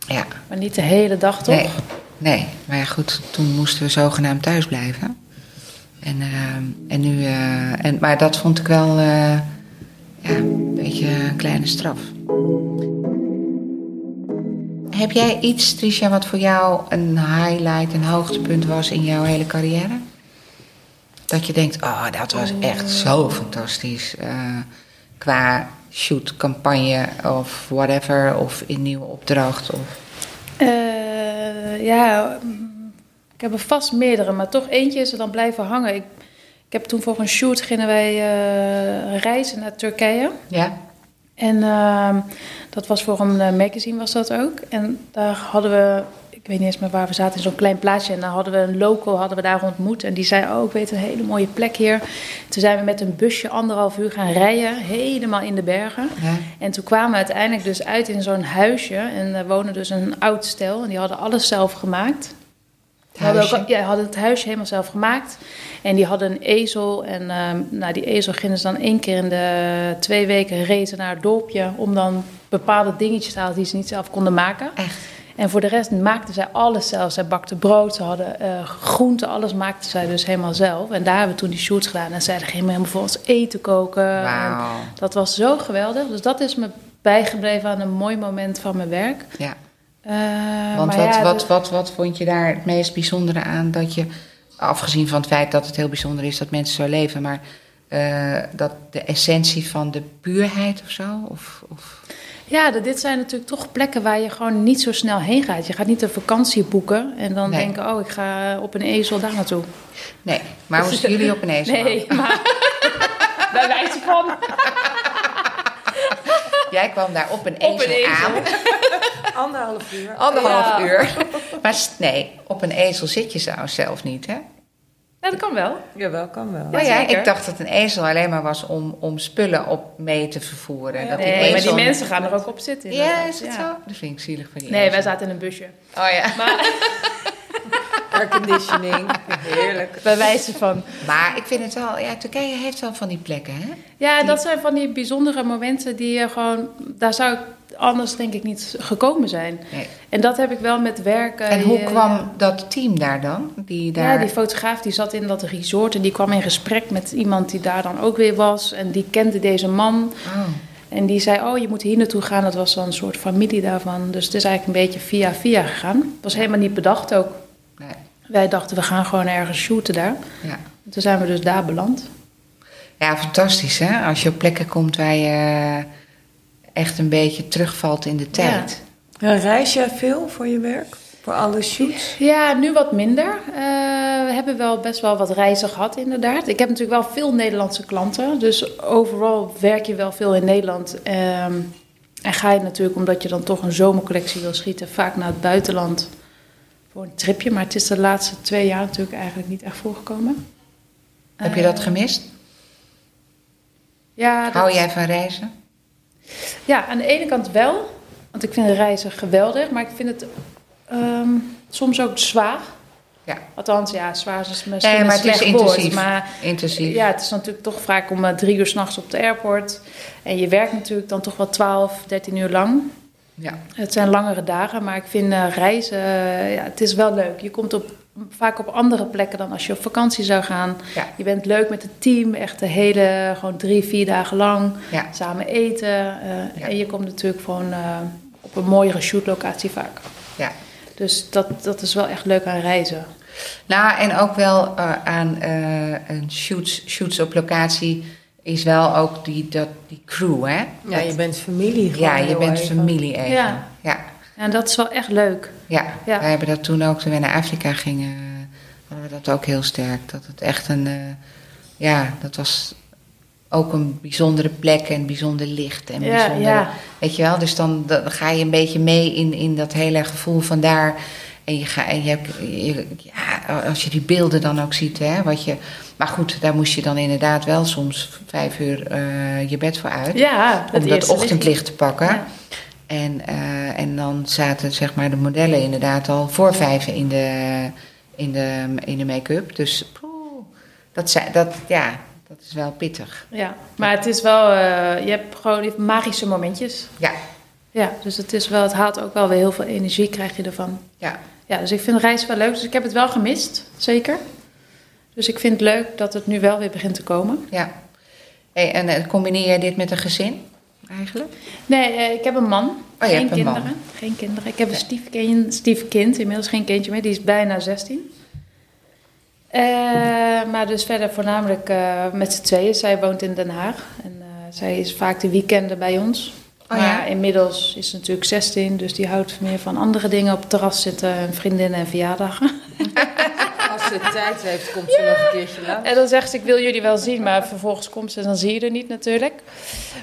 Ja, maar niet de hele dag toch? nee, nee. Maar ja, goed, toen moesten we zogenaamd thuis blijven. En, eh, en nu... eh, en, maar dat vond ik wel eh, ja, een beetje een kleine straf. Heb jij iets, Tricia, wat voor jou een highlight, een hoogtepunt was in jouw hele carrière? Dat je denkt, oh, dat was echt zo fantastisch. qua shoot, campagne of whatever, of in nieuwe opdracht. Of... Ja, mm, ik heb er vast meerdere, maar toch eentje is er dan blijven hangen. Ik, ik heb toen voor een shoot gingen wij eh, reizen naar Turkije. Ja? En ehm, dat was voor een eh, magazine was dat ook. En daar hadden we, ik weet niet eens meer waar we zaten, in zo'n klein plaatsje. En daar hadden we een local hadden we daar ontmoet. En die zei, oh ik weet een hele mooie plek hier. Toen zijn we met een busje anderhalf uur gaan rijden, helemaal in de bergen. ja. En toen kwamen we uiteindelijk dus uit in zo'n huisje. En daar woonde dus een oud stel. En die hadden alles zelf gemaakt. Die hadden, Huisje? ook, ja, hadden het huisje helemaal zelf gemaakt. En die hadden een ezel. En ehm, nou, die ezel gingen ze dan één keer in de twee weken racen naar het dorpje. Om dan bepaalde dingetjes te halen die ze niet zelf konden maken. Echt? En voor de rest maakten zij alles zelf. Zij bakte brood, ze hadden eh groenten, alles maakten zij dus helemaal zelf. En daar hebben we toen die shoots gedaan. En zij gingen helemaal voor ons eten koken. En Wauw. dat was zo geweldig. Dus dat is me bijgebleven aan een mooi moment van mijn werk. Ja. Eh, Want wat, ja, wat, wat, wat vond je daar het meest bijzondere aan dat je, afgezien van het feit dat het heel bijzonder is dat mensen zo leven, maar eh, dat de essentie van de puurheid of zo? Of, of... Ja, dit zijn natuurlijk toch plekken waar je gewoon niet zo snel heen gaat. Je gaat niet een vakantie boeken en dan Nee. denken, oh, ik ga op een ezel daar naartoe. Nee, maar moesten jullie op een ezel? Nee, maar bij wijze van. Jij kwam daar op een Op ezel, een ezel. aan, Anderhalf uur. anderhalf Ja. uur. Maar nee, op een ezel zit je zo zelf niet, hè? Ja, dat kan wel. Jawel, kan wel. Maar ja, ik dacht dat een ezel alleen maar was om, om spullen op mee te vervoeren. Dat die Nee, maar ezel- die mensen gaan er ook op zitten. Ja, is het Ja. zo? Dat vind ik zielig voor die Nee, ezel. wij zaten in een busje. Oh ja. Maar Airconditioning, heerlijk. bij wijze van. Maar ik vind het wel, ja, Turkije heeft wel van die plekken, hè? Ja, dat zijn van die bijzondere momenten die je gewoon. Daar zou ik anders denk ik niet gekomen zijn. Nee. En dat heb ik wel met werken. En hoe Je- kwam dat team daar dan? Die daar... Ja, die fotograaf die zat in dat resort en die kwam in gesprek met iemand die daar dan ook weer was. En die kende deze man. Oh, En die zei, oh, je moet hier naartoe gaan. Dat was dan een soort familie daarvan. Dus het is eigenlijk een beetje via via gegaan. Het was helemaal niet bedacht ook. nee. Wij dachten, we gaan gewoon ergens shooten daar. Ja. Toen zijn we dus daar beland. ja, fantastisch, hè? Als je op plekken komt waar je echt een beetje terugvalt in de tijd. Ja, reis jij veel voor je werk? Voor alle shoots? Ja, nu wat minder. Uh, we hebben wel best wel wat reizen gehad, inderdaad. Ik heb natuurlijk wel veel Nederlandse klanten. Dus overal werk je wel veel in Nederland. Um, en ga je natuurlijk, omdat je dan toch een zomercollectie wil schieten, vaak naar het buitenland voor een tripje. Maar het is de laatste twee jaar natuurlijk eigenlijk niet echt voorgekomen. Heb je dat gemist? Ja. Dat... Hou jij van reizen? Ja, aan de ene kant wel. Want ik vind reizen geweldig. Maar ik vind het um, soms ook zwaar. Ja. Althans, ja, zwaar is misschien nee, maar het is woord. intensief. Maar intensief. ja, het is natuurlijk toch vaak om uh, drie uur s'nachts op de airport. En je werkt natuurlijk dan toch wel 12, 13 uur lang. Ja. Het zijn langere dagen, maar ik vind uh, reizen, uh, ja, het is wel leuk. Je komt op, vaak op andere plekken dan als je op vakantie zou gaan. Ja. Je bent leuk met het team, echt de hele, gewoon drie, vier dagen lang. Ja. Samen eten. Ja. En je komt natuurlijk gewoon op een mooiere shootlocatie vaak. Ja. Dus dat, dat is wel echt leuk aan reizen. Nou, en ook wel uh, aan een shoots, shoots op locatie is wel ook die, dat, die crew, hè? Ja, je bent familie gewoon Ja, je bent even. familie even. Ja. ja. En dat is wel echt leuk. Ja, Ja. wij hebben dat toen ook, toen we naar Afrika gingen, hadden we dat ook heel sterk. Dat het echt een, uh, ja, dat was ook een bijzondere plek en bijzonder licht. En Ja, bijzonder, ja. Weet je wel, dus dan, dan ga je een beetje mee in, in dat hele gevoel van daar. En je, ga, en je hebt, je, ja, als je die beelden dan ook ziet, hè, wat je. Maar goed, daar moest je dan inderdaad wel soms vijf uur uh, je bed voor uit. Ja, het om dat ochtendlicht te pakken. Ja. En, uh, en dan zaten zeg maar, de modellen inderdaad al voor vijf in de, in de, in de make-up. Dus poeh, dat, dat, ja, dat is wel pittig. Ja, maar het is wel, uh, je hebt gewoon die magische momentjes. Ja. Ja, dus het is wel, het haalt ook wel weer heel veel energie, krijg je ervan. Ja. Ja, dus ik vind reizen wel leuk. Dus ik heb het wel gemist, zeker. Dus ik vind het leuk dat het nu wel weer begint te komen. Ja. Hey, en uh, combineer je dit met een gezin eigenlijk? Nee, uh, ik heb een man. Oh, geen kinderen. man. Geen kinderen. Ik heb een stiefkind, stiefkind, inmiddels geen kindje meer. Die is bijna 16. Uh, maar dus verder voornamelijk uh, met z'n tweeën. Zij woont in Den Haag. En uh, zij is vaak de weekenden bij ons. Oh, maar ja? inmiddels is ze natuurlijk 16. Dus die houdt meer van andere dingen op het terras zitten. En vriendinnen en verjaardagen. Als ze tijd heeft, komt ze nog een keertje langs. En dan zegt ze, ik wil jullie wel zien. Maar vervolgens komt ze en dan zie je er niet natuurlijk.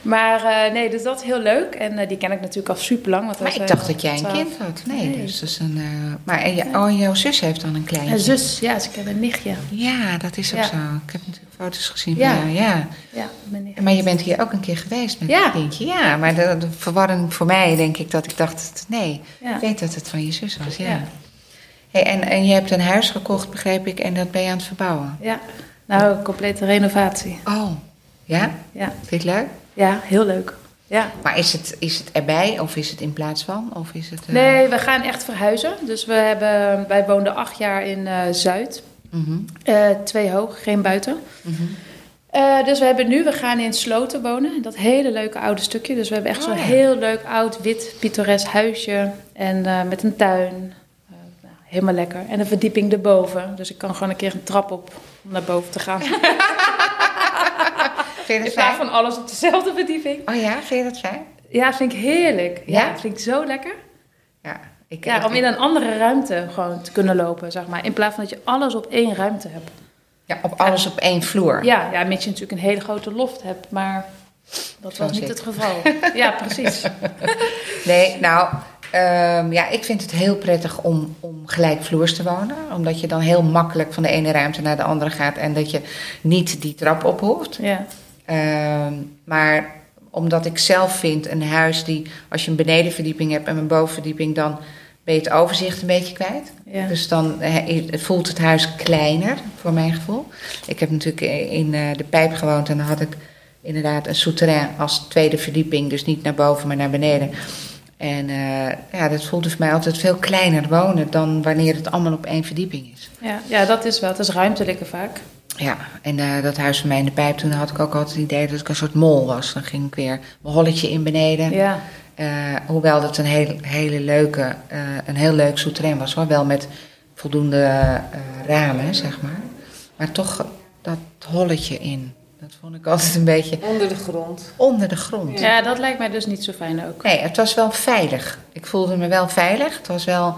Maar uh, nee, dus dat is heel leuk. En uh, die ken ik natuurlijk al super lang. Want Maar ik dacht dat jij een kind had. Nee, nee. dus dat is een. Uh, maar en je, oh, jouw zus heeft dan een kleintje. Een zus, ja, ze kent een nichtje. Ja, dat is ook Ja. zo. Ik heb natuurlijk foto's gezien Ja. van jou. Ja. Ja. Maar je bent hier ook een keer geweest met Ja. een kindje. Ja, maar de, de verwarring voor mij denk ik dat ik dacht, nee, Ja. ik weet dat het van je zus was. Ja. Hey, en, en je hebt een huis gekocht, begreep ik, en dat ben je aan het verbouwen. Ja, nou, een complete renovatie. Oh, ja? Ja, Vind je het leuk? ja heel leuk. Ja. Maar is het, is het erbij of is het in plaats van? Of is het, eh, Nee, we gaan echt verhuizen. Dus we hebben, wij woonden acht jaar in eh, Zuid. mhm, Eh, twee hoog, geen buiten. mhm. Dus we hebben nu, we gaan in Sloten wonen. Dat hele leuke oude stukje. Dus we hebben echt Oh, zo'n ja. heel leuk oud wit pittoresk huisje. En met een tuin. Helemaal lekker. En een verdieping erboven. Dus ik kan gewoon een keer een trap op om naar boven te gaan. Vind je dat fijn? van alles op dezelfde verdieping. Oh ja, vind je dat fijn? Ja, vind ik heerlijk. Ja, Ja? vind ik zo lekker. Ja. Ik, Ja, om in een andere ruimte gewoon te kunnen lopen, zeg maar. In plaats van dat je alles op één ruimte hebt. ja, op alles op één vloer. Ja, ja mits je natuurlijk een hele grote loft hebt, maar dat was niet het geval. ja, precies. Nee, nou, ehm, ja, ik vind het heel prettig om, om gelijkvloers te wonen. Omdat je dan heel makkelijk van de ene ruimte naar de andere gaat en dat je niet die trap op hoeft. Ja, Ehm, maar omdat ik zelf vind een huis die, als je een benedenverdieping hebt en een bovenverdieping, dan ben je het overzicht een beetje kwijt. ja. Dus dan eh, voelt het huis kleiner, voor mijn gevoel. Ik heb natuurlijk in eh, de pijp gewoond en dan had ik inderdaad een souterrain als tweede verdieping. Dus niet naar boven, maar naar beneden. En eh, ja, dat voelde voor mij altijd veel kleiner wonen dan wanneer het allemaal op één verdieping is. Ja, ja, dat is wel. Het is ruimtelijker vaak. Ja, en eh, dat huis van mij in de pijp, toen had ik ook altijd het idee dat ik een soort mol was. Dan ging ik weer mijn holletje in beneden. Ja, Eh, hoewel dat een heel, hele leuke, een heel leuk souterrain was hoor. Wel met voldoende ramen, zeg maar. Maar toch dat holletje in. Dat vond ik altijd een beetje Onder de grond. onder de grond. ja, dat lijkt mij dus niet zo fijn ook. Nee, het was wel veilig. Ik voelde me wel veilig. Het was wel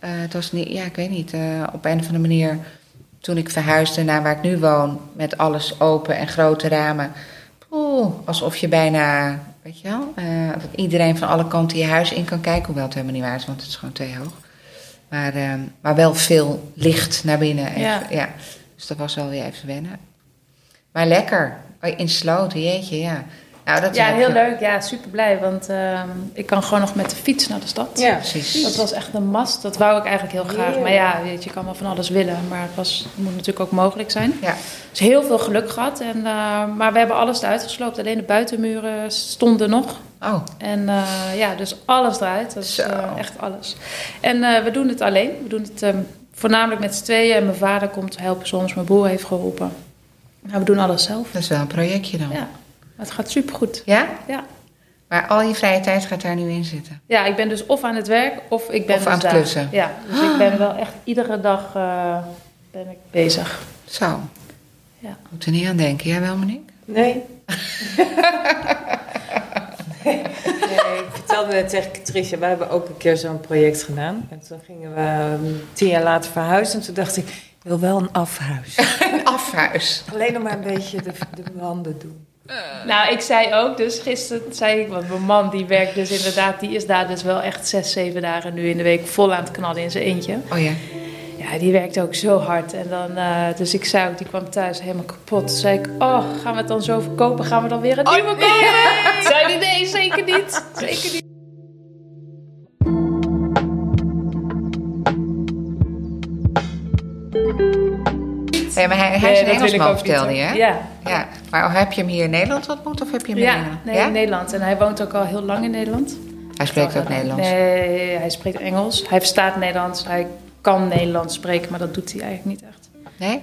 Eh, het was niet, ja, ik weet niet. eh, op een of andere manier, toen ik verhuisde naar waar ik nu woon, met alles open en grote ramen. Oeh, alsof je bijna, weet je wel, eh, dat iedereen van alle kanten je huis in kan kijken. Hoewel het helemaal niet waar is, want het is gewoon te hoog. Maar, eh, maar wel veel licht naar binnen. En, Ja. ja. Dus dat was wel weer even wennen. Maar lekker. Oh, In Sloten, jeetje, ja. Nou, dat Ja, heel je- leuk. Ja, super blij. Want ehm, ik kan gewoon nog met de fiets naar de stad. Ja, Precies. Dat was echt een mast. Dat wou ik eigenlijk heel graag. Maar ja, weet je, je kan wel van alles willen. Maar het, was, het moet natuurlijk ook mogelijk zijn. Ja. Dus heel veel geluk gehad. En, eh, maar we hebben alles eruit gesloopt. Alleen de buitenmuren stonden nog. Oh, En eh, ja, dus alles eruit. Dat is eh, echt alles. En eh, we doen het alleen. We doen het ehm, voornamelijk met z'n tweeën. En mijn vader komt helpen soms. Mijn broer heeft geholpen. Nou, we doen alles zelf. dat is wel een projectje dan. Ja, het gaat supergoed. Ja? Ja. Maar al je vrije tijd gaat daar nu in zitten. Ja, ik ben dus of aan het werk of ik ben Of dus aan het daar. klussen. Ja, dus ik ben wel echt iedere dag eh, ben ik bezig. Zo. Ja. Moet er niet aan denken, jij wel, Monique? Nee. nee. ik vertelde net tegen Patricia, wij hebben ook een keer zo'n project gedaan. En toen gingen we ehm, tien jaar later verhuizen. En toen dacht ik wil wel een afhuis. Een afhuis. Alleen nog maar een beetje de, de wanden doen. Nou, ik zei ook, dus gisteren zei ik, want mijn man die werkt dus inderdaad, die is daar dus wel echt zes, zeven dagen nu in de week vol aan het knallen in zijn eentje. Oh ja. Ja, die werkt ook zo hard. En dan, eh, dus ik zei ook, die kwam thuis helemaal kapot. Toen zei ik, oh, gaan we het dan zo verkopen? Gaan we dan weer een nieuwe kopen? Zei die, nee, zeker niet. Zeker niet. Ja, maar hij, hij is een Engelsman, vertelde je? Ja. ja. Maar heb je hem hier in Nederland ontmoet of heb je hem in Ja, Nederland? nee, in Nederland. En hij woont ook al heel lang in Nederland. Hij spreekt ook Nederlands. Nee, hij spreekt Engels. Hij verstaat Nederlands. Hij kan Nederlands spreken, maar dat doet hij eigenlijk niet echt. Nee?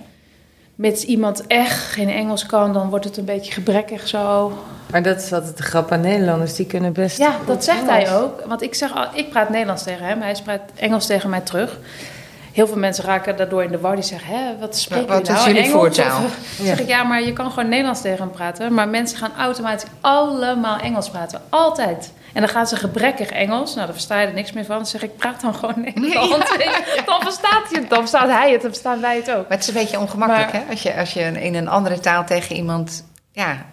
Mits iemand echt geen Engels kan, dan wordt het een beetje gebrekkig zo. Maar dat is altijd de grap aan Nederlanders, die kunnen best Ja, dat zegt Engels. hij ook. Want ik, zeg, al- ik praat Nederlands tegen hem, hij praat Engels tegen mij terug. Heel veel mensen raken daardoor in de war. Die zeggen, hè, wat spreken Wat jullie is nou? jullie Engels? voertaal? Of- zeg ik, ja, maar je kan gewoon Nederlands tegen hem praten. Maar mensen gaan automatisch allemaal Engels praten. Altijd. En dan gaan ze gebrekkig Engels. Nou, daar versta je er niks meer van. Dan zeg ik, praat dan gewoon Nederlands. Dan verstaat hij het. Dan verstaat hij het. Dan verstaan wij het ook. Maar het is een beetje ongemakkelijk, Maar- hè? Als je, als je in een andere taal tegen iemand... Ja,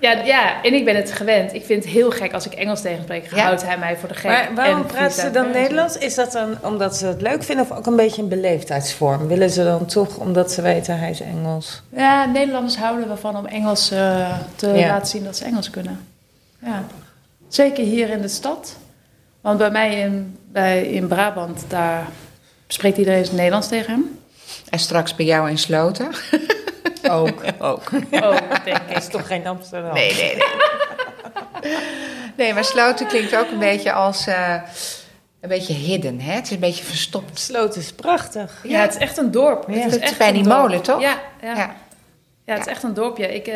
Ja, ja, en ik ben het gewend. Ik vind het heel gek als ik Engels tegenspreek. Ja. Houdt hij mij voor de gek. Maar waarom praten ze dan Nederlands? Is dat dan omdat ze het leuk vinden of ook een beetje een beleefdheidsvorm? Willen ze dan toch omdat ze weten hij is Engels? Ja, Nederlanders houden ervan om Engels eh, te Ja. laten zien dat ze Engels kunnen. Ja. Zeker hier in de stad. Want bij mij in, bij, in Brabant, daar spreekt iedereen Nederlands tegen hem. en straks bij jou in Sloten. Ook. Ook. Oh, denk Dat is toch geen Amsterdam? Nee, nee, nee. Nee, maar Sloten klinkt ook een beetje als... eh, een beetje hidden, hè? Het is een beetje verstopt. Sloot is prachtig. Ja, het is echt een dorp. Ja. Het Het is is echt bij een die dorp. molen, toch? Ja, ja. ja. Ja. het is echt een dorpje. Ik, eh,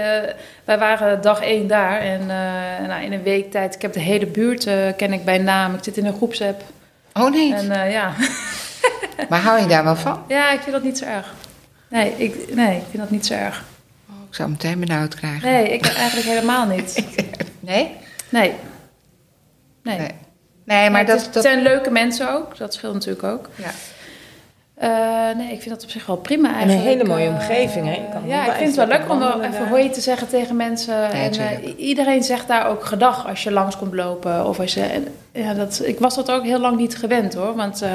wij waren dag één daar en eh, nou, in een week tijd, ik heb de hele buurt ken ik bij naam. Ik zit in een groepsapp. Oh, nee. En eh, ja. Maar hou je daar wel van? ja, ik vind dat niet zo erg. Nee ik, nee, ik vind dat niet zo erg. Oh, ik zou meteen benauwd krijgen. Nee, ik eigenlijk helemaal niet. Nee? Nee. Nee. Nee. Nee, maar het, dat... het dat zijn leuke mensen ook. Dat scheelt natuurlijk ook. ja. Eh, nee, ik vind dat op zich wel prima een eigenlijk. hele mooie Eh, omgeving, hè? Je kan ja, ik vind het wel lekker om wel even hoi te zeggen tegen mensen. en, eh, iedereen zegt daar ook gedag als je langs komt lopen. Of als je, en, ja, dat, ik was dat ook heel lang niet gewend hoor. Want eh,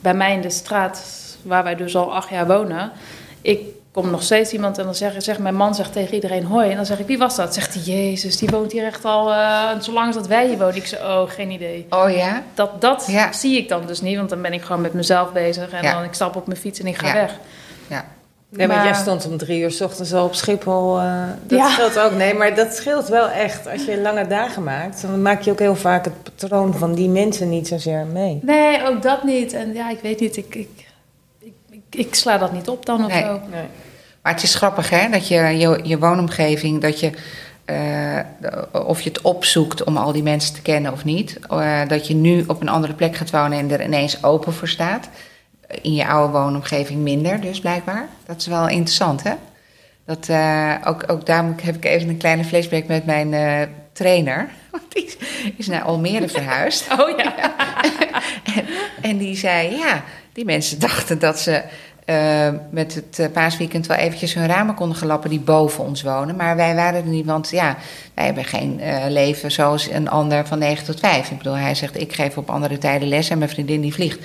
bij mij in de straat, waar wij dus al acht jaar wonen... Ik kom nog steeds iemand en dan zegt, zegt mijn man zegt tegen iedereen hoi. En dan zeg ik, wie was dat? Zegt hij, jezus, die woont hier echt al uh, zolang als dat wij hier wonen. Ik zeg, oh, geen idee. Oh ja? Dat, dat Ja. zie ik dan dus niet, want dan ben ik gewoon met mezelf bezig. En Ja. dan ik stap op mijn fiets en ik ga Ja. weg. Ja. Nee, maar, Maar- jij stond om drie uur 's ochtends al op Schiphol. eh, dat Ja. scheelt ook. Nee, maar dat scheelt wel echt. Als je lange dagen maakt, dan maak je ook heel vaak het patroon van die mensen niet zozeer mee. Nee, ook dat niet. En ja, ik weet niet, ik, ik, ik, sla dat niet op dan of Nee. zo. Nee. Maar het is grappig, hè? Dat je je, je woonomgeving, dat je... eh, of je het opzoekt om al die mensen te kennen of niet. eh, dat je nu op een andere plek gaat wonen en er ineens open voor staat. In je oude woonomgeving minder, dus blijkbaar. Dat is wel interessant, hè? Dat, eh, ook, ook daar heb ik even een kleine flashback met mijn eh, trainer. Want die is naar Almere verhuisd. Oh ja. en, en die zei, ja, die mensen dachten dat ze eh, met het eh, paasweekend wel eventjes hun ramen konden gelappen die boven ons wonen. Maar wij waren er niet, want ja, wij hebben geen eh, leven zoals een ander van 9 tot 5. Ik bedoel, hij zegt, ik geef op andere tijden les en mijn vriendin die vliegt.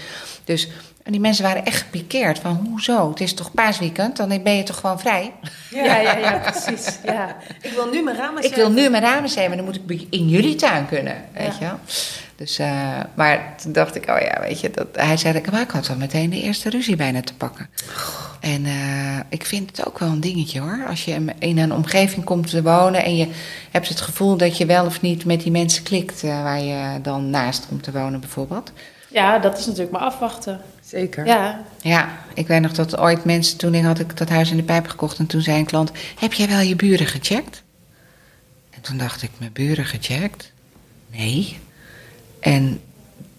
Dus en die mensen waren echt gepikeerd van, hoezo? Het is toch paasweekend? Dan ben je toch gewoon vrij? Ja, ja, ja, precies. Ja. Ik wil nu mijn ramen Ik wil nu mijn ramen zeven, dan moet ik in jullie tuin kunnen, weet Ja. je wel. Dus, eh, maar toen dacht ik, oh ja, weet je, dat, hij zei, maar ik had al meteen de eerste ruzie bijna te pakken. En eh, ik vind het ook wel een dingetje hoor. Als je in een omgeving komt te wonen en je hebt het gevoel dat je wel of niet met die mensen klikt eh, waar je dan naast komt te wonen bijvoorbeeld. ja, dat is natuurlijk maar afwachten. Zeker. Ja, Ja, ik weet nog dat ooit mensen, toen ik had ik dat huis in de pijp gekocht en toen zei een klant, heb jij wel je buren gecheckt? En toen dacht ik, mijn buren gecheckt? Nee. En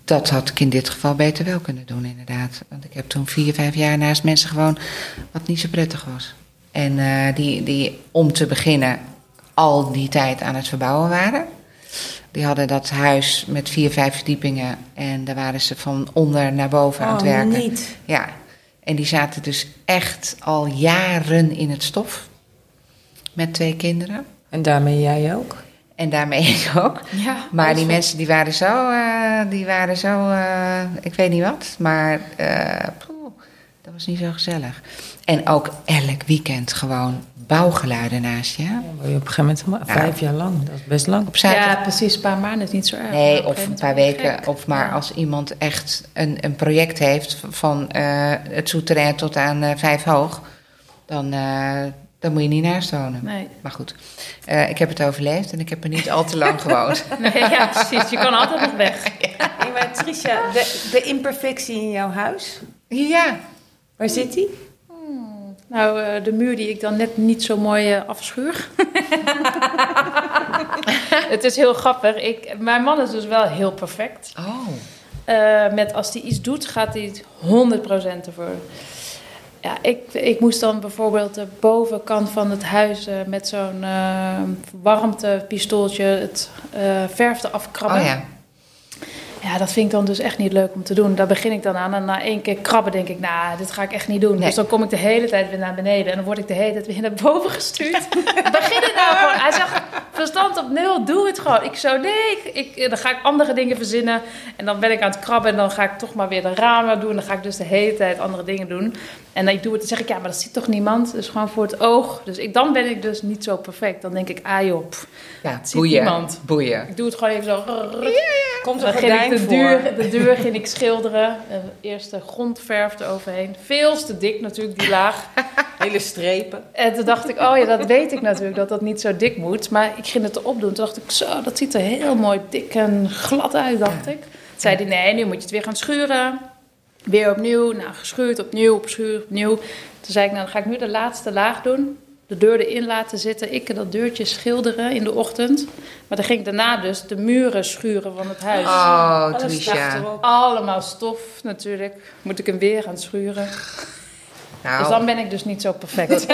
dat had ik in dit geval beter wel kunnen doen, inderdaad. Want ik heb toen vier, vijf jaar naast mensen gewoond wat niet zo prettig was. En eh, die, die, om te beginnen, al die tijd aan het verbouwen waren. Die hadden dat huis met vier, vijf verdiepingen. En daar waren ze van onder naar boven aan het Oh, werken. niet. Ja, en die zaten dus echt al jaren in het stof. Met twee kinderen. En daarmee jij ook. En daarmee ik ook. ja. Maar die mensen die waren zo, eh, die waren zo eh, ik weet niet wat. Maar eh, poeh, dat was niet zo gezellig. En ook elk weekend gewoon bouwgeluiden naast je. Word je op een gegeven moment maar vijf jaar lang. Dat is best lang. Op zaterdag Ja, precies. Een paar maanden is niet zo erg. Nee, op of een paar weken. gek. Of maar Ja. als iemand echt een, een project heeft van eh, het souterrain tot aan eh, vijf hoog, dan, eh, dan moet je niet naast wonen. Nee. Maar goed, eh, ik heb het overleefd en ik heb er niet al te lang gewoond. nee, ja, precies. Je kan altijd nog weg. Hey, maar Tricia, de, de imperfectie in jouw huis, Ja, waar zit die? Nou, eh, de muur die ik dan net niet zo mooi eh, afschuur. het is heel grappig. Ik, mijn man is dus wel heel perfect. oh, Eh, met als hij iets doet, gaat hij het 100% ervoor. Ja, ik, ik moest dan bijvoorbeeld de bovenkant van het huis met zo'n eh, warmtepistooltje het eh verf eraf krabben. oh ja. Ja, dat vind ik dan dus echt niet leuk om te doen. Daar begin ik dan aan. En na één keer krabben denk ik, nou, dit ga ik echt niet doen. Nee. Dus dan kom ik de hele tijd weer naar beneden. En dan word ik de hele tijd weer naar boven gestuurd. begin het nou gewoon. Hij zegt, verstand op nul, doe het gewoon. Ik zo, nee, ik, ik- dan ga ik andere dingen verzinnen. En dan ben ik aan het krabben en dan ga ik toch maar weer de ramen doen. Dan ga ik dus de hele tijd andere dingen doen. En dan ik doe het, dan zeg ik, ja, maar dat ziet toch niemand? Dus gewoon voor het oog. Dus ik, dan ben ik dus niet zo perfect. Dan denk ik, ah joh, pff, Ja, ziet boeien. niemand. Boeien. ik doe het gewoon even zo. Komt er ging ik de voor. deur, de deur ging ik schilderen. Eerst de grondverf eroverheen. Veel te dik natuurlijk, die laag. Hele strepen. En toen dacht ik, oh ja, dat weet ik natuurlijk, dat dat niet zo dik moet. Maar ik ging het erop doen. Toen dacht ik, zo, dat ziet er heel mooi dik en glad uit, dacht ik. Toen zei hij, nee, nu moet je het weer gaan schuren. Weer opnieuw, nou, geschuurd, opnieuw, opschuurd, opnieuw. Toen zei ik, nou, dan ga ik nu de laatste laag doen. De deur erin laten zitten. Ik dat deurtje schilderen in de ochtend. Maar dan ging ik daarna dus de muren schuren van het huis. Oh, achterop. Allemaal stof natuurlijk. Moet ik hem weer gaan schuren. Nou, Dus dan ben ik dus niet zo perfect.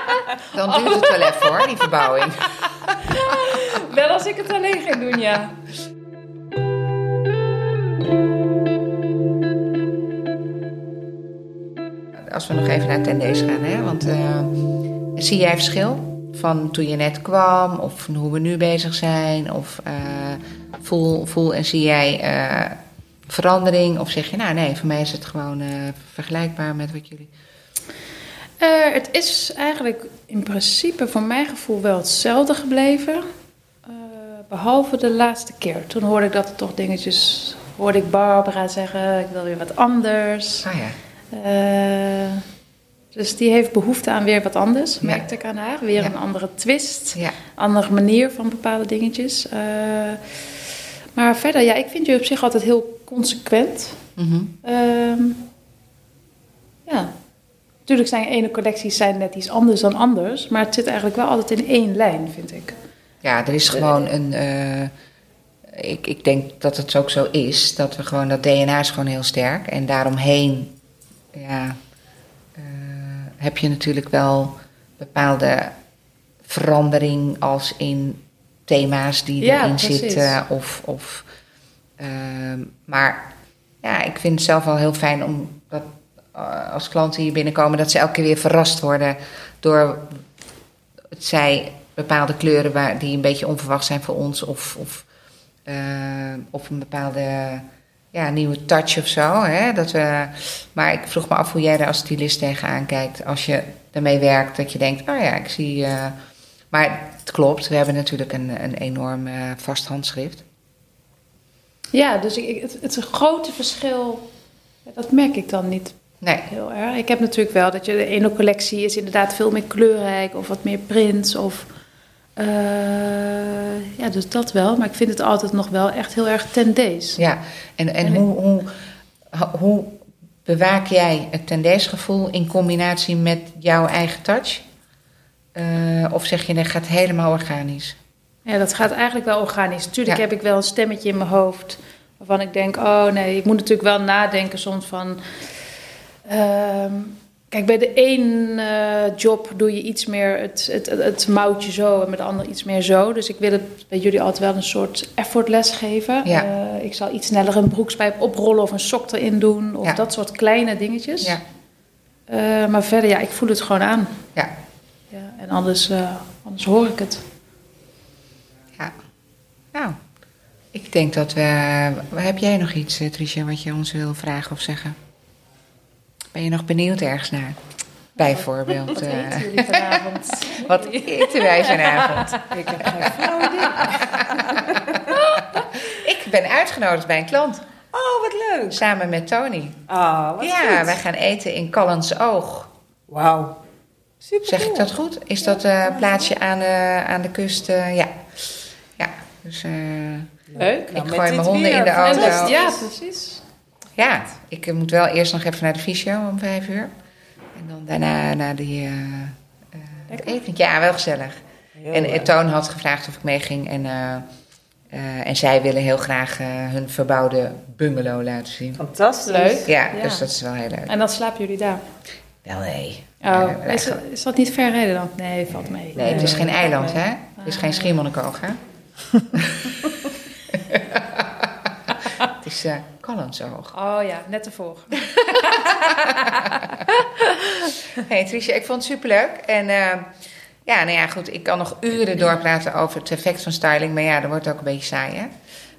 dan duurt het wel even hoor, die verbouwing. Wel als ik het alleen ging doen, ja. Als we nog even naar Tendees gaan, hè? Want eh, zie jij verschil van toen je net kwam, of van hoe we nu bezig zijn, of eh, voel, voel en zie jij eh, verandering, of zeg je, nou nee, voor mij is het gewoon vergelijkbaar met wat jullie. Het is eigenlijk in principe voor mijn gevoel wel hetzelfde gebleven. Eh, behalve de laatste keer. Toen hoorde ik dat er toch dingetjes... Hoorde ik Barbara zeggen, ik wil weer wat anders. Ah ja, Eh, dus die heeft behoefte aan weer wat anders, merkte ik aan haar. Weer een andere twist. andere manier van bepaalde dingetjes. Eh, maar verder, ja, ik vind je op zich altijd heel consequent. Mhm. Ehm, ja. Natuurlijk zijn ene collecties zijn net iets anders dan anders. Maar het zit eigenlijk wel altijd in één lijn, vind ik. Ja, er is gewoon een. eh, ik, ik denk dat het ook zo is. Dat we gewoon. Dat DNA is gewoon heel sterk. En daaromheen. Ja. eh, heb je natuurlijk wel bepaalde verandering. Als in thema's die Ja, erin precies. zitten. Of, of, ehm, maar ja, ik vind het zelf wel heel fijn om dat eh, als klanten hier binnenkomen, dat ze elke keer weer verrast worden door het zij bepaalde kleuren waar, die een beetje onverwacht zijn voor ons. Of, of, eh, of een bepaalde ja, nieuwe touch of zo. Hè? Dat we, maar ik vroeg me af hoe jij er als stylist tegenaan kijkt. Als je ermee werkt, dat je denkt, oh ja, ik zie... eh, maar het klopt, we hebben natuurlijk een, een enorm eh, vast handschrift. Ja, dus ik, het, het grote verschil, dat merk ik dan niet Nee, heel erg. Ik heb natuurlijk wel dat je de ene collectie is inderdaad veel meer kleurrijk of wat meer prints of eh, ja, dus dat wel. Maar ik vind het altijd nog wel echt heel erg ten deze. ja. En, en En ik- hoe, hoe, bewaak jij het tendensgevoel in combinatie met jouw eigen touch? Eh, of zeg je, dat gaat helemaal organisch? Ja, dat gaat eigenlijk wel organisch. Tuurlijk Ja. heb ik wel een stemmetje in mijn hoofd waarvan ik denk, oh nee, ik moet natuurlijk wel nadenken soms van. ehm, kijk, bij de een eh, job doe je iets meer het, het, het, het mouwtje zo en met de ander iets meer zo. Dus ik wil het bij jullie altijd wel een soort effortles geven. Ja. Eh, ik zal iets sneller een broekspijp oprollen of een sok erin doen of Ja. dat soort kleine dingetjes. Ja, Eh, maar verder, ja, ik voel het gewoon aan. ja, Ja, en anders, anders hoor ik het. ja. Nou, ik denk dat we... Heb jij nog iets, Tricia, wat je ons wil vragen of zeggen? Ben je nog benieuwd ergens naar? Bijvoorbeeld, Wat eh, eten jullie vanavond? wat eten wij vanavond? Ik heb geen flauw idee. Ik ben uitgenodigd bij een klant, Oh, wat leuk. samen met Tony. Ah, wat ja, goed. wij gaan eten in Callens Oog. Wauw. Super Zeg ik dat goed? Is dat een plaatsje aan de, aan de kust? eh, ja. Ja, dus eh, Leuk. Nou, Ik met gooi dit mijn honden weer in de auto. Ja, precies. Ja, ik eh, moet wel eerst nog even naar de fysio om vijf uur. En dan daarna naar die het eten. Ja, wel gezellig. Heel en leuk. Toon had gevraagd of ik meeging. En, eh, eh, en zij willen heel graag hun verbouwde bungalow laten zien. Fantastisch. Leuk. Ja, Ja. dus dat is wel heel leuk. En dan slapen jullie daar. Wel nee. Oh, is, is dat niet ver rijden dan? Nee, valt mee. Nee, het is geen eiland, hè? Het is geen Schiermonnikoog, hè? is eh Callensoog. Oh ja, net ervoor. Hey Tricia, ik vond het superleuk. En eh, ja, nou ja, goed, ik kan nog uren doorpraten over het effect van styling. Maar ja, dat wordt ook een beetje saai, hè?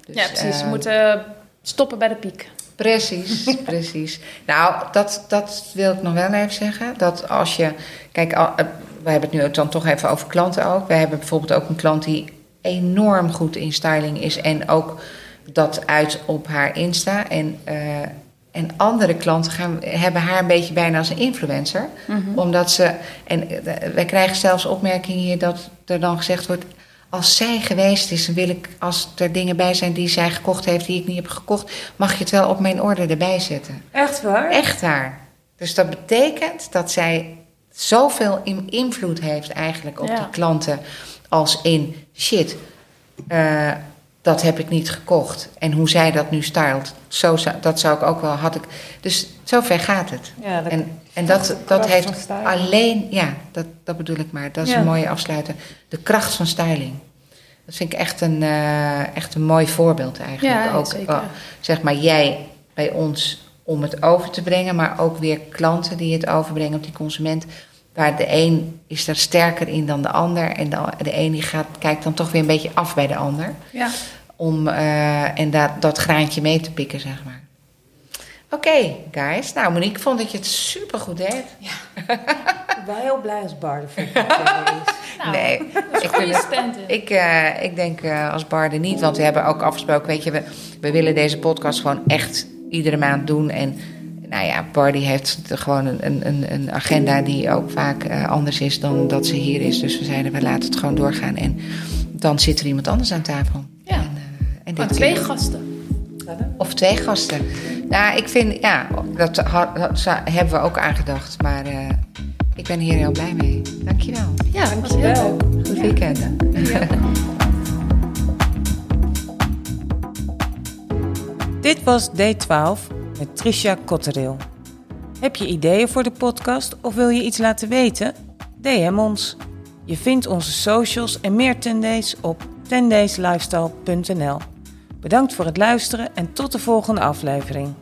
Dus, ja, precies. We moeten stoppen bij de piek. Precies, precies. Nou, dat, dat wil ik nog wel even zeggen. Dat als je. Kijk, eh, we hebben het nu dan toch even over klanten ook. We hebben bijvoorbeeld ook een klant die enorm goed in styling is. En ook dat uit op haar Insta. En, eh, en andere klanten gaan, hebben haar een beetje bijna als een influencer. Omdat ze. En eh, wij krijgen zelfs opmerkingen hier dat er dan gezegd wordt. Als zij geweest is, wil ik, als er dingen bij zijn die zij gekocht heeft, die ik niet heb gekocht, mag je het wel op mijn orde erbij zetten. Echt waar? Echt waar. Dus dat betekent dat zij zoveel in- invloed heeft eigenlijk op Ja. die klanten. Als in, shit, eh, dat heb ik niet gekocht. En hoe zij dat nu stylt, zo, zou- dat zou ik ook wel, had ik... Dus zover gaat het. Ja, dat En, en dat, dat heeft alleen, ja, dat, dat bedoel ik maar. Dat is Ja. een mooie afsluiter. De kracht van styling. Dat vind ik echt een, eh, echt een mooi voorbeeld eigenlijk. Ja, ook, zeker. zeg maar, jij bij ons om het over te brengen, maar ook weer klanten die het overbrengen op die consument. Waar de een is er sterker in dan de ander. En de, de een die gaat, kijkt dan toch weer een beetje af bij de ander. Ja. Om eh, en dat, dat graantje mee te pikken, zeg maar. Oké, guys. Nou, Monique, ik vond dat je het super goed deed. Ik ben heel blij als Bar ervoor is. Nou, nee, ik, vind het- ik, eh, ik denk eh, als Barde niet, want we hebben ook afgesproken, weet je, we, we willen deze podcast gewoon echt iedere maand doen. En nou ja, Bardi heeft gewoon een, een- een, een agenda die ook vaak eh, anders is dan dat ze hier is. Dus we zeiden, we laten het gewoon doorgaan. En dan zit er iemand anders aan tafel. Ja. En, eh, en dit twee keer- gasten. Of twee gasten. Nou, ik vind, ja, dat, hebben we ook aangedacht. Maar eh, ik ben hier heel blij mee. Dankjewel. Ja, Dankjewel. Goed weekend. Dit was D12 met Tricia Kotteril. Heb je ideeën voor de podcast of wil je iets laten weten? DM ons. Je vindt onze socials en meer tendees op 10dayslifestyle.nl. Bedankt voor het luisteren en tot de volgende aflevering.